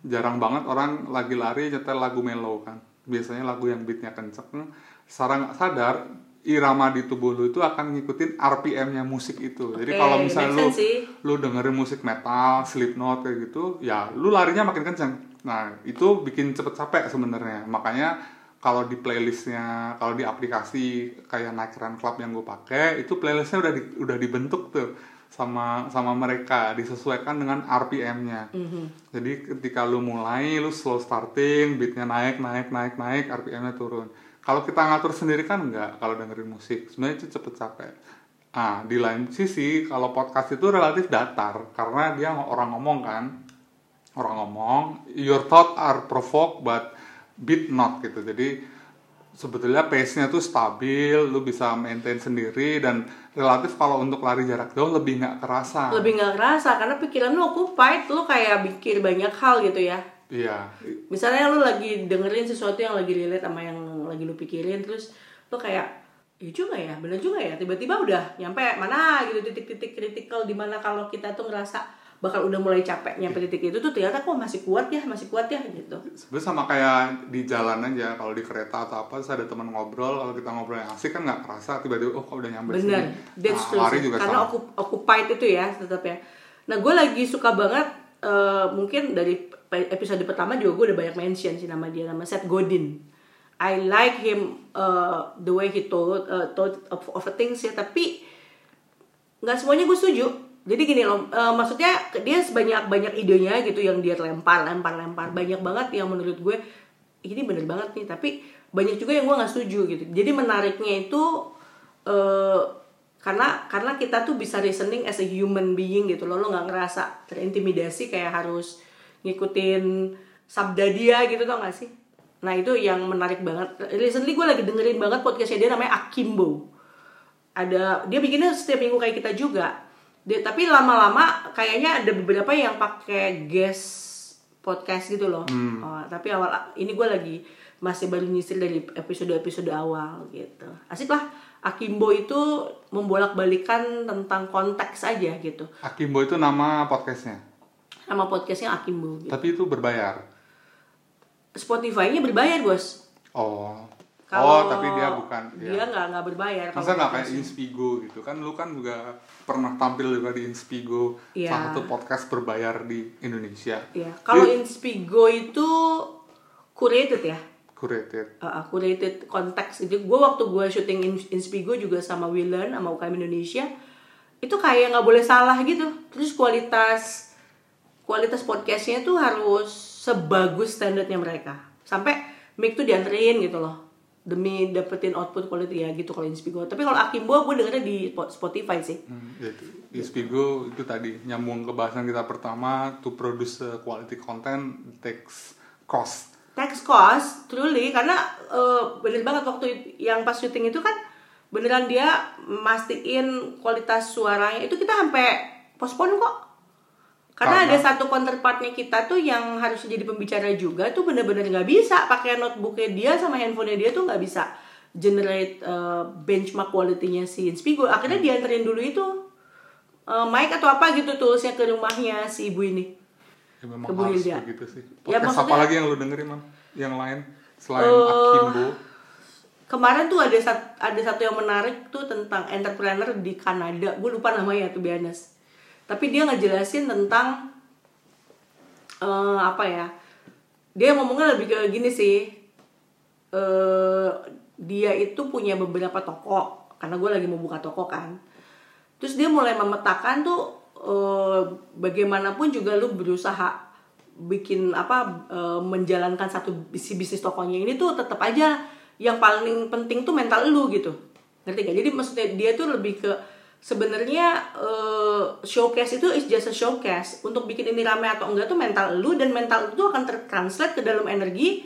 Jarang banget orang lagi lari nyetel lagu mellow kan. Biasanya lagu yang beatnya kenceng. Secara nggak sadar irama di tubuh lu itu akan ngikutin RPM-nya musik itu. Jadi Oke, kalau misalnya lu sih. lu dengerin musik metal, Slipknot kayak gitu, ya lu larinya makin kenceng. Nah, itu bikin cepet capek sebenarnya. Makanya kalau di playlistnya, kalau di aplikasi kayak Nike Run Club yang gue pakai, itu playlistnya udah di- udah dibentuk tuh sama sama mereka disesuaikan dengan RPM-nya. Jadi ketika lu mulai, lu slow starting, beatnya naik, naik, naik, naik, RPM-nya turun. Kalau kita ngatur sendiri kan enggak, kalau dengerin musik, sebenarnya itu cepet capek. Ah, di lain sisi kalau podcast itu relatif datar karena dia orang ngomong kan. Orang ngomong, your thought are provoked but beat not gitu. Jadi sebetulnya pace-nya tuh stabil, lu bisa maintain sendiri dan relatif kalau untuk lari jarak jauh lebih nggak kerasa. Lebih nggak kerasa karena pikiran lu occupied, lu kayak mikir banyak hal gitu ya. Iya. Misalnya lu lagi dengerin sesuatu yang lagi relate sama yang lagi lu pikirin terus lu kayak iya juga ya, bener juga ya. Tiba-tiba udah nyampe mana gitu titik-titik kritikal di mana kalau kita tuh ngerasa bakal udah mulai capek nyampe titik itu tuh ternyata kok masih kuat ya, masih kuat ya gitu. Sebenarnya sama kayak di jalan aja kalau di kereta atau apa terus ada teman ngobrol kalau kita ngobrol yang asik kan nggak kerasa tiba-tiba oh kok udah nyampe Bener, sini that's nah, lari juga Karena sama occupied itu ya tetap ya. Nah gue lagi suka banget eh, mungkin dari episode pertama juga gue udah banyak mention sih nama dia nama Seth Godin. I like him uh, the way he told uh, told of, of things ya tapi nggak semuanya gue setuju. Jadi gini loh, eh, maksudnya dia sebanyak banyak idenya gitu yang dia lempar, lempar, lempar banyak banget yang menurut gue ini bener banget nih. Tapi banyak juga yang gue nggak setuju gitu. Jadi menariknya itu eh karena karena kita tuh bisa reasoning as a human being gitu loh, lo nggak ngerasa terintimidasi kayak harus ngikutin sabda dia gitu tau gak sih? Nah itu yang menarik banget. Recently gue lagi dengerin banget podcastnya dia namanya Akimbo ada dia bikinnya setiap minggu kayak kita juga dia, tapi lama-lama kayaknya ada beberapa yang pakai guest podcast gitu loh. Oh, tapi awal ini gue lagi masih baru nyisir dari episode-episode awal gitu. Asik lah. Akimbo itu membolak-balikan tentang konteks aja gitu. Akimbo itu nama podcastnya? Nama podcastnya Akimbo gitu. tapi itu berbayar? Spotify-nya berbayar bos. Oh Kalau oh tapi dia bukan dia ya. nggak nggak berbayar masa nggak kayak. Inspigo gitu kan lu kan juga pernah tampil juga di Inspigo Iya. salah satu podcast berbayar di Indonesia Iya, kalau Inspigo itu curated ya. curated Uh, curated konteks itu gue waktu gue syuting in- Inspigo juga sama Willen sama UKM Indonesia itu kayak nggak boleh salah gitu terus kualitas kualitas podcastnya tuh harus sebagus standarnya mereka sampai mic tuh dianterin gitu loh demi dapetin output quality ya gitu kalau Inspigo tapi kalau Akimbo gue dengernya di Spotify sih. Hmm, itu. Inspigo itu tadi nyambung ke bahasan kita pertama to produce quality content takes cost. Tax cost truly karena eh, bener banget waktu yang pas syuting itu kan beneran dia mastiin kualitas suaranya. Itu kita sampai postpone kok karena, Karena? ada satu counterpartnya kita tuh yang harus jadi pembicara juga tuh bener-bener nggak bisa. Pakai notebooknya dia sama handphonenya dia tuh nggak bisa generate eh, benchmark quality-nya si Inspigo. Akhirnya dianterin dulu itu eh, mic atau apa gitu toolsnya ke rumahnya si ibu ini. Ya memang Ke Bu harus Hilda. begitu sih. Ya, maksudnya- apa lagi yang lu dengerin man yang lain selain Eh, Akimbo? kemarin tuh ada satu ada satu yang menarik tuh tentang entrepreneur di Kanada. Gue lupa namanya tuh bianes tapi dia ngejelasin tentang eh, apa ya dia ngomongnya lebih ke gini sih eh dia itu punya beberapa toko karena gue lagi mau buka toko kan. Terus dia mulai memetakan tuh eh, bagaimanapun juga lu berusaha bikin apa eh, menjalankan satu bisnis bisnis tokonya ini tuh tetap aja yang paling penting tuh mental lu gitu. Ngerti gak jadi maksudnya dia tuh lebih ke sebenarnya eh, showcase itu is just a showcase. Untuk bikin ini rame atau enggak tuh mental lu dan mental itu akan tertranslate ke dalam energi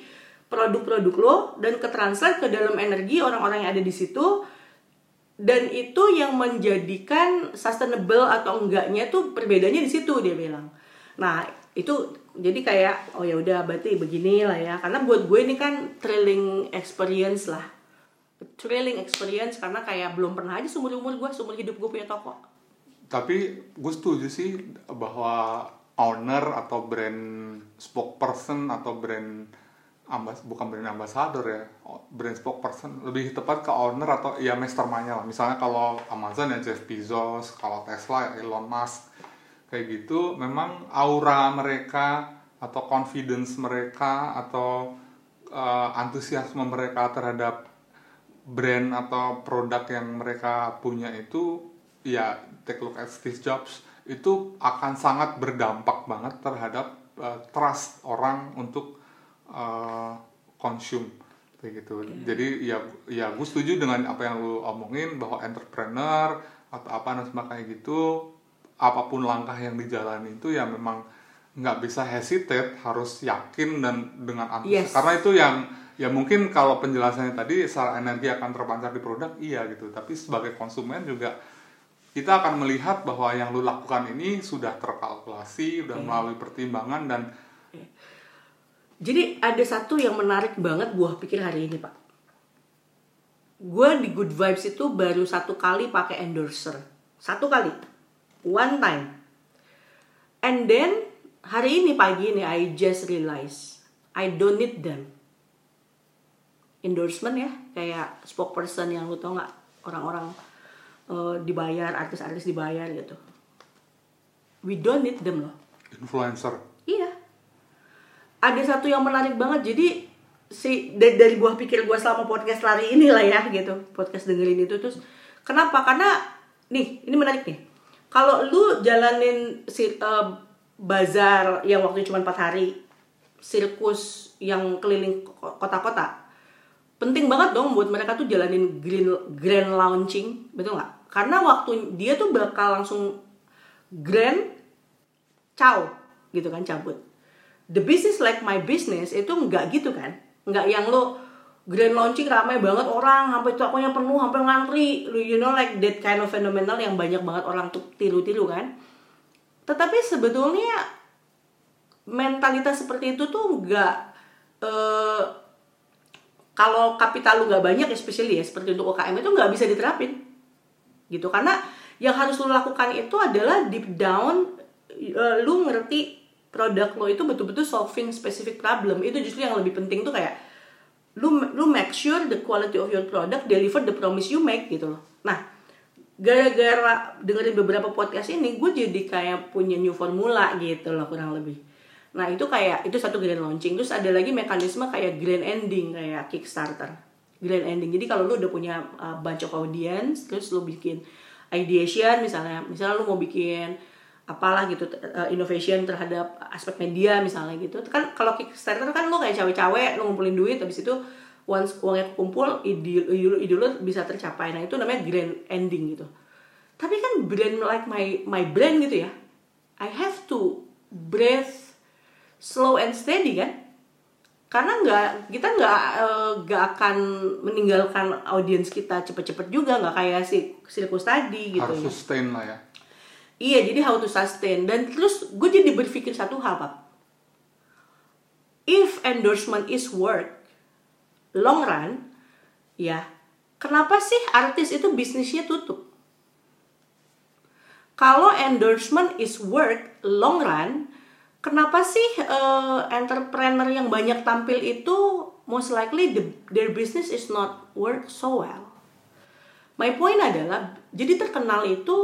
produk-produk lo dan ke translate ke dalam energi orang-orang yang ada di situ. Dan itu yang menjadikan sustainable atau enggaknya tuh perbedaannya di situ dia bilang. Nah itu jadi kayak oh ya udah berarti begini lah ya. Karena buat gue ini kan thrilling experience lah thrilling experience karena kayak belum pernah aja seumur umur gue seumur hidup gue punya toko. Tapi gue setuju sih bahwa owner atau brand spokesperson atau brand ambas bukan brand ambassador ya brand spokesperson lebih tepat ke owner atau ya mastermindnya lah. Misalnya kalau Amazon ya Jeff Bezos kalau Tesla ya Elon Musk kayak gitu memang aura mereka atau confidence mereka atau uh, antusiasme mereka terhadap brand atau produk yang mereka punya itu ya take look at Steve Jobs itu akan sangat berdampak banget terhadap uh, trust orang untuk uh, consume kayak gitu. Jadi ya ya gue setuju dengan apa yang lu omongin bahwa entrepreneur atau apa dan kayak gitu apa pun langkah yang dijalani itu ya memang nggak bisa hesitate harus yakin dan dengan antusias yes. karena itu yang ya mungkin kalau penjelasannya tadi secara energi akan terpancar di produk iya gitu tapi sebagai konsumen juga kita akan melihat bahwa yang lu lakukan ini sudah terkalkulasi sudah yeah. melalui pertimbangan dan yeah jadi ada satu yang menarik banget buah pikir hari ini pak. Gue di Good Vibes itu baru satu kali pakai endorser. Satu kali. One time. And then hari ini pagi ini I just realize I don't need them. Endorsement ya, kayak spokesperson yang lu tau nggak orang-orang uh, dibayar, artis-artis dibayar gitu. We don't need them loh. Influencer. Iya, ada satu yang menarik banget jadi si dari, dari buah pikir gue selama podcast lari ini lah ya gitu podcast dengerin itu terus kenapa karena nih ini menarik nih kalau lu jalanin si uh, bazar yang waktu cuma empat hari sirkus yang keliling kota-kota. Penting banget dong buat mereka tuh jalanin green grand launching betul nggak? Karena waktu dia tuh bakal langsung grand ciao gitu kan cabut. The business like my business itu nggak gitu kan? Nggak yang lo grand launching ramai banget orang sampai tokonya penuh sampai ngantri. You know like that kind of phenomenal yang banyak banget orang tuh tiru-tiru kan tetapi sebetulnya mentalitas seperti itu tuh nggak uh, kalau kapital lu nggak banyak especially ya seperti untuk UKM itu nggak bisa diterapin. Gitu karena yang harus lu lakukan itu adalah deep down uh, lu ngerti produk lo itu betul-betul solving specific problem. Itu justru yang lebih penting tuh kayak lu lu make sure the quality of your product deliver the promise you make gitu loh. Nah gara-gara dengerin beberapa podcast ini gue jadi kayak punya new formula gitu loh kurang lebih. Nah itu kayak itu satu grand launching. Terus ada lagi mekanisme kayak grand ending kayak kickstarter. Grand ending. Jadi kalau lu udah punya uh, of audience terus lu bikin ideation misalnya misalnya lu mau bikin apalah gitu uh, innovation terhadap aspek media misalnya gitu. Kan kalau Kickstarter kan lo kayak cawe-cawe lo ngumpulin duit habis itu once uangnya kumpul ide ide lo bisa tercapai nah itu namanya grand ending gitu tapi kan brand like my my brand gitu ya I have to breathe slow and steady kan karena nggak kita nggak eh, nggak uh, akan meninggalkan audiens kita cepet-cepet juga nggak kayak si sirkus tadi gitu harus ya. sustain lah ya Iya, jadi how to sustain. Dan terus gue jadi berpikir satu hal, Pak. If endorsement is work, long run, ya, kenapa sih artis itu bisnisnya tutup? Kalau endorsement is work, long run, kenapa sih uh, entrepreneur yang banyak tampil itu most likely the, their business is not work so well? My point adalah, jadi terkenal itu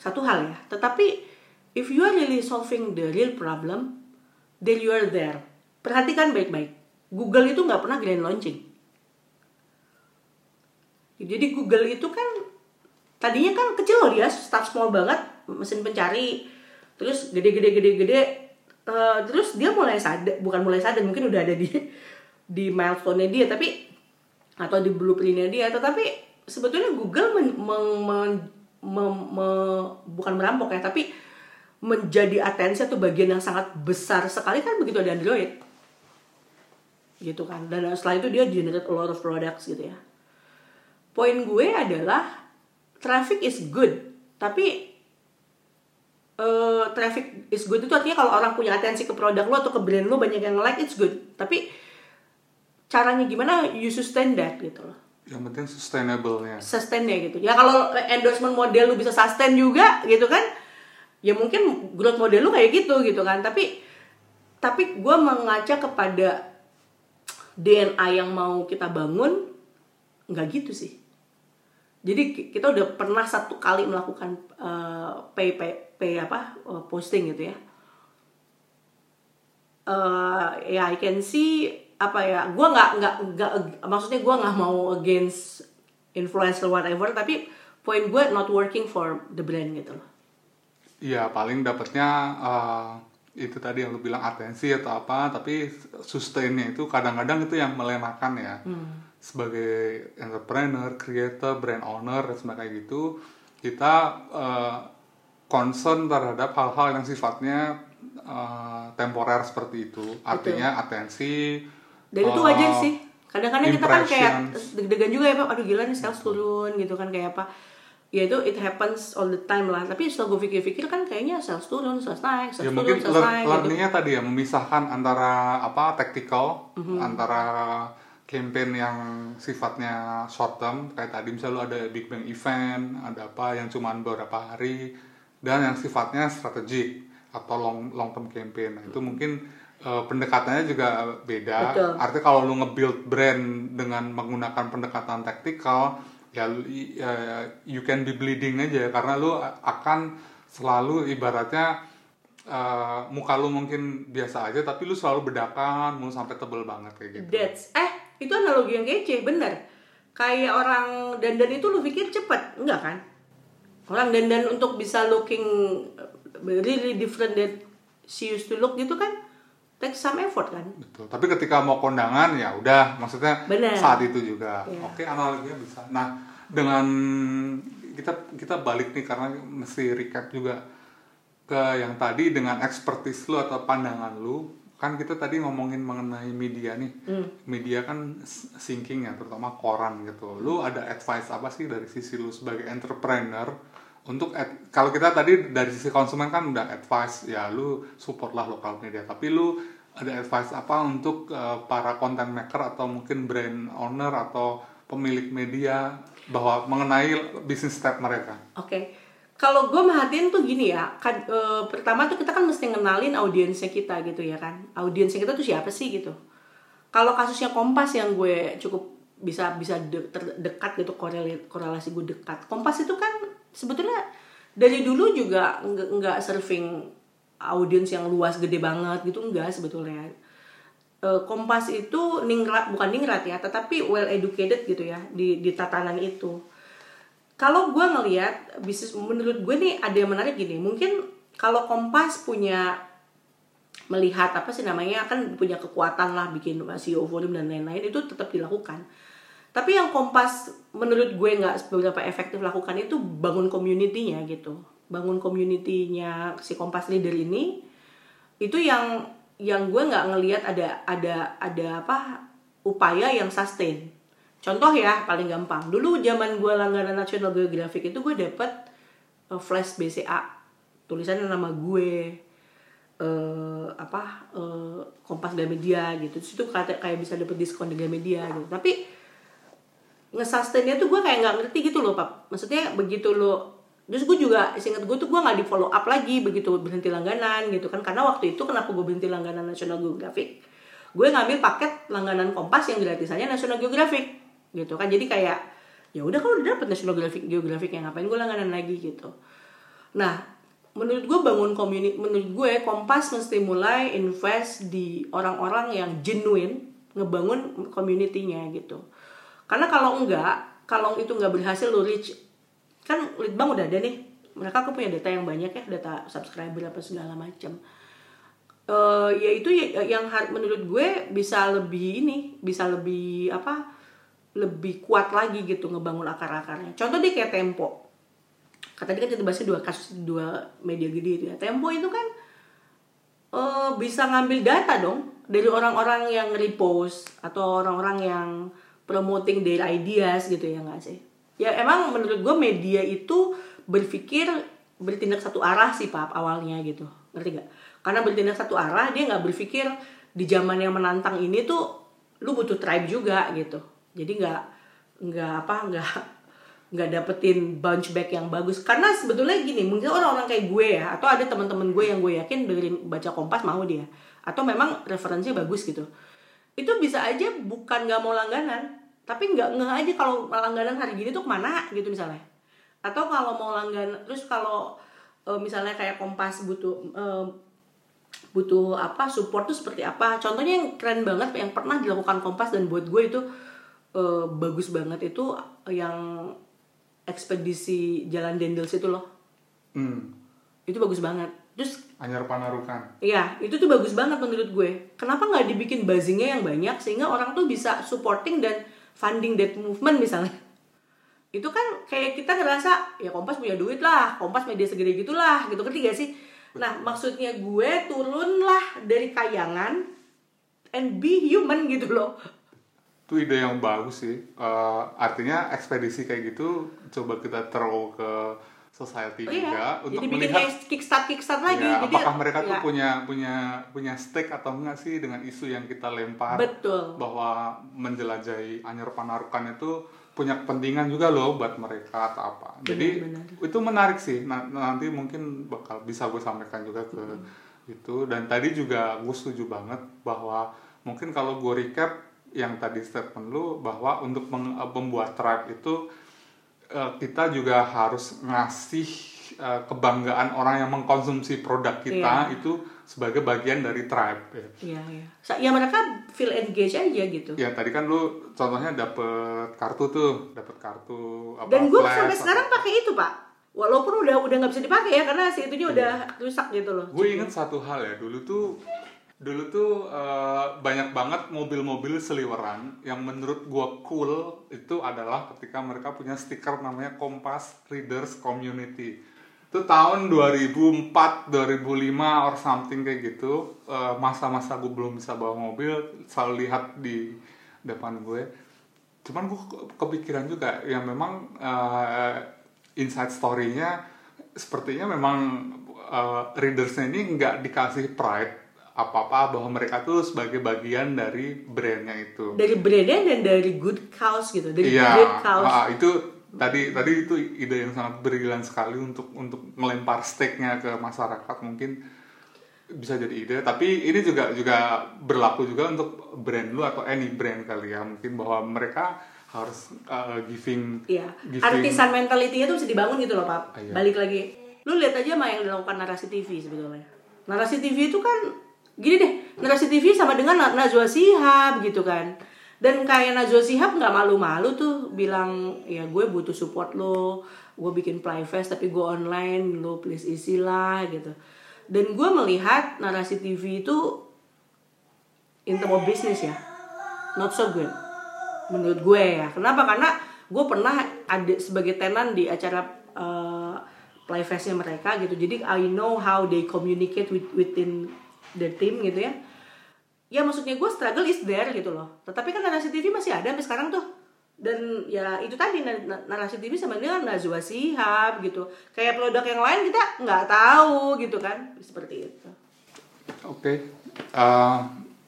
satu hal ya tetapi if you are really solving the real problem then you are there perhatikan baik-baik Google itu nggak pernah grand launching. Jadi Google itu kan tadinya kan kecil loh dia start small banget mesin pencari terus gede-gede gede-gede uh, terus dia mulai sadar bukan mulai sadar mungkin udah ada di [LAUGHS] di milestone-nya dia tapi atau di blueprint-nya dia. Tetapi sebetulnya Google men, men, men, me, me, bukan merampok ya tapi menjadi atensi atau bagian yang sangat besar sekali kan begitu ada Android gitu kan. Dan setelah itu dia generate a lot of products gitu ya. Poin gue adalah traffic is good. Tapi uh, traffic is good itu artinya kalau orang punya atensi ke produk lo atau ke brand lo banyak yang like it's good. Tapi caranya gimana? You sustain that gitu loh. Yang penting sustainable ya sustain ya gitu. Ya kalau endorsement model lu bisa sustain juga gitu kan ya mungkin growth model lu kayak gitu gitu kan. Tapi tapi gue mengaca kepada DNA yang mau kita bangun nggak gitu sih. Jadi kita udah pernah satu kali melakukan uh, pay pay pay apa uh, posting gitu ya. Uh, ya I can see apa ya gue nggak nggak nggak maksudnya gue nggak mau against influencer whatever tapi poin gue not working for the brand gitu loh. Iya paling dapatnya uh, itu tadi yang lu bilang atensi atau apa tapi sustainnya itu kadang-kadang itu yang melenakan ya. Hmm. sebagai entrepreneur, creator, brand owner dan sebagainya gitu kita uh, concern terhadap hal-hal yang sifatnya uh, temporer seperti itu. Artinya Betul. atensi dan itu wajar sih. Kadang-kadang kita kan kayak deg-degan juga ya pak. Aduh gila nih sales turun gitu kan kayak apa ya itu it happens all the time lah tapi setelah gue pikir-pikir kan kayaknya sales turun sales naik sales ya, turun mungkin sales naik gitu. learningnya gitu. tadi ya memisahkan antara apa tactical mm-hmm. antara campaign yang sifatnya short term kayak tadi misalnya lu ada big bang event ada apa yang cuma beberapa hari dan yang sifatnya strategik atau long long term campaign nah, itu mungkin uh, pendekatannya juga beda. Betul. Artinya kalau lu nge-build brand dengan menggunakan pendekatan taktikal, ya uh, you can be bleeding aja karena lu akan selalu ibaratnya uh, muka lu mungkin biasa aja tapi lu selalu bedakan mau sampai tebel banget kayak gitu. That's eh itu analogi yang kece bener. Kayak orang dandan itu lu pikir cepet enggak kan? Orang dandan untuk bisa looking really different that she used to look gitu kan take some effort kan? Betul. Tapi ketika mau kondangan ya udah. Maksudnya Bener. saat itu juga. Yeah. oke analoginya bisa. Nah dengan kita kita balik nih karena mesti recap juga ke yang tadi dengan expertise lu atau pandangan lu kan kita tadi ngomongin mengenai media nih. Mm. media kan sinking ya terutama koran gitu. Lu ada advice apa sih dari sisi lu sebagai entrepreneur untuk ad, kalau kita tadi dari sisi konsumen kan udah advice ya lu support lah lokal media. Tapi lu ada advice apa untuk uh, para content maker atau mungkin brand owner atau pemilik media bahwa mengenai bisnis step mereka? Oke. Okay. kalau gue merhatiin tuh gini ya kan, e, pertama tuh kita kan mesti ngenalin audiensnya kita gitu ya kan. Audiensnya kita tuh siapa sih gitu. Kalau kasusnya Kompas yang gue cukup bisa bisa de terdekat gitu korelasi, korelasi gue dekat. Kompas itu kan sebetulnya dari dulu juga nggak surfing audiens yang luas gede banget gitu enggak sebetulnya. E, Kompas itu ningrat bukan ningrat ya tetapi well educated gitu ya di di tatanan itu. Kalau gue ngelihat bisnis menurut gue nih ada yang menarik gini mungkin kalau Kompas punya melihat apa sih namanya kan punya kekuatan lah bikin CEO volume dan lain-lain itu tetap dilakukan tapi yang Kompas menurut gue nggak seberapa efektif lakukan itu bangun community-nya gitu. Bangun community-nya si Kompas Leader ini itu yang yang gue nggak ngelihat ada ada ada apa upaya yang sustain. Contoh ya paling gampang. Dulu zaman gue langganan National Geographic itu gue dapet uh, flash BCA tulisannya nama gue uh, apa uh, Kompas Gramedia gitu. Terus itu kayak kayak bisa dapet diskon di Gramedia gitu. Tapi ngesustainnya tuh gue kayak nggak ngerti gitu loh pak maksudnya begitu lo terus gue juga singkat gue tuh gue nggak di follow up lagi begitu berhenti langganan gitu kan. Karena waktu itu kenapa gue berhenti langganan National Geographic? Gue ngambil paket langganan Kompas yang gratisannya National Geographic gitu kan. Jadi kayak ya udah kalau udah dapet National Geographic Geographic yang ngapain gue langganan lagi gitu. Nah menurut gue bangun community menurut gue Kompas mesti mulai invest di orang-orang yang genuine ngebangun community-nya gitu karena kalau enggak kalau itu enggak berhasil lu reach kan litbang udah ada nih. Mereka kan punya data yang banyak ya data subscriber apa segala macam uh, ya itu ya, yang menurut gue bisa lebih ini bisa lebih apa lebih kuat lagi gitu ngebangun akar-akarnya. Contoh deh kayak Tempo. Kata dia kan kita bahasnya dua kasus dua media gede itu ya. Tempo itu kan uh, bisa ngambil data dong dari orang-orang yang repost atau orang-orang yang promoting their ideas gitu ya nggak sih? Ya emang menurut gue media itu berpikir bertindak satu arah sih pap awalnya gitu. Ngerti gak karena bertindak satu arah dia nggak berpikir di zaman yang menantang ini tuh lu butuh tribe juga gitu. Jadi nggak nggak apa nggak nggak dapetin bounce back yang bagus. Karena sebetulnya gini mungkin orang-orang kayak gue ya atau ada teman-teman gue yang gue yakin dari baca kompas mau dia. Atau memang referensinya bagus gitu. Itu bisa aja bukan nggak mau langganan tapi nggak nggak aja kalau langganan hari gini tuh ke mana gitu misalnya. Atau kalau mau langganan terus kalau e, misalnya kayak kompas butuh e, butuh apa support tuh seperti apa. Contohnya yang keren banget yang pernah dilakukan kompas dan buat gue itu e, bagus banget itu yang ekspedisi jalan dendels itu loh. Hmm. itu bagus banget. Terus Anyar Panarukan. Iya, itu tuh bagus banget menurut gue. Kenapa nggak dibikin buzzingnya yang banyak sehingga orang tuh bisa supporting dan funding that movement misalnya. Itu kan kayak kita ngerasa ya Kompas punya duit lah, Kompas media segede gitulah, gitu ketiga sih. Nah maksudnya gue turunlah dari kayangan and be human gitu loh. itu ide yang bagus sih uh, artinya ekspedisi kayak gitu coba kita throw ke society Oh, iya. juga untuk Jadi melihat kickstart kickstart lagi. ya, Jadi apakah mereka tuh ya, punya punya punya stake atau enggak sih dengan isu yang kita lempar betul. bahwa menjelajahi Anyer Panarukan itu punya kepentingan juga loh buat mereka atau apa. Jadi Benar-benar. itu menarik sih. Nah, nanti mungkin bakal bisa gue sampaikan juga ke itu. Dan tadi juga gue setuju banget bahwa mungkin kalau gue recap yang tadi statement lu bahwa untuk membuat tribe itu eh, kita juga harus ngasih eh, kebanggaan orang yang mengkonsumsi produk kita Iya. itu sebagai bagian dari tribe. ya. Iya, iya. Ya mereka feel engage aja gitu. Ya tadi kan lu contohnya dapet kartu tuh, dapet kartu apa Dan gue sampai sekarang pakai itu pak. Walaupun udah udah nggak bisa dipakai ya karena si itunya udah rusak gitu loh. Gue inget satu hal ya dulu tuh dulu tuh eh, banyak banget mobil-mobil seliweran yang menurut gue cool itu adalah ketika mereka punya stiker namanya Kompas Readers Community. Itu tahun 2004, 2005 or something kayak gitu. Eh, Masa-masa gue belum bisa bawa mobil, selalu lihat di depan gue. Cuman gue ke- kepikiran juga yang memang eh, inside story-nya sepertinya memang eh, readersnya ini nggak dikasih pride apa-apa bahwa mereka tuh sebagai bagian dari brandnya itu. Dari brandnya dan dari good cause gitu, dari Iya, great cause. ah, itu tadi tadi itu ide yang sangat brilian sekali untuk untuk melempar stake-nya ke masyarakat mungkin bisa jadi ide tapi ini juga juga berlaku juga untuk brand lu atau any brand kali ya mungkin bahwa mereka harus uh, giving Iya, giving artisan mentality-nya tuh bisa dibangun gitu loh, Pak. Ah, iya. Balik lagi. Lu lihat aja mah yang dilakukan narasi TV sebetulnya. Narasi TV itu kan gini deh, narasi TV sama dengan Na- Najwa Shihab gitu kan. Dan kayak Najwa Shihab nggak malu-malu tuh bilang ya gue butuh support lo, gue bikin playfest tapi gue online, lo please isilah gitu. Dan gue melihat narasi TV itu in term of business ya, not so good menurut gue ya kenapa karena gue pernah ada sebagai tenan di acara uh, playfestnya mereka gitu jadi I know how they communicate with within the team gitu ya. Ya maksudnya gue struggle is there gitu loh. Tetapi kan narasi TV masih ada sampai sekarang tuh. Dan ya itu tadi na- na- narasi TV sama dengan Najwa Shihab gitu. Kayak produk yang lain kita nggak tahu gitu kan. Seperti itu. Oke, Eh,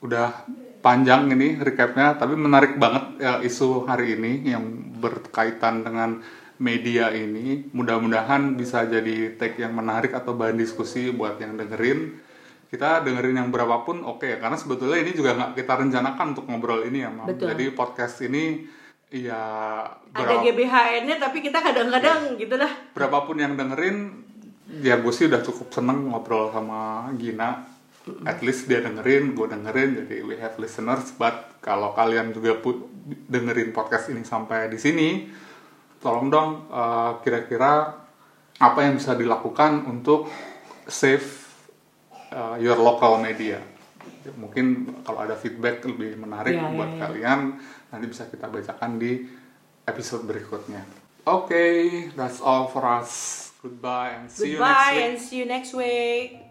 udah panjang ini recapnya, tapi menarik banget ya, isu hari ini yang berkaitan dengan media ini. Mudah-mudahan bisa jadi take yang menarik atau bahan diskusi buat yang dengerin. Kita dengerin yang berapapun oke, karena sebetulnya ini juga nggak kita rencanakan untuk ngobrol ini ya, Mam. Betul. Jadi podcast ini ya ada berapa- GBHN-nya tapi kita kadang-kadang gitu dah berapapun yang dengerin ya gue sih udah cukup seneng ngobrol sama Gina. At least dia dengerin gue dengerin jadi we have listeners. But kalau kalian juga dengerin podcast ini sampai di sini tolong dong eh, kira-kira apa yang bisa dilakukan untuk save eh, your local media mungkin kalau ada feedback lebih menarik Iya, iya, buat iya. kalian nanti bisa kita bacakan di episode berikutnya. Okay, that's all for us. Goodbye and see you next Goodbye week. and see you next week.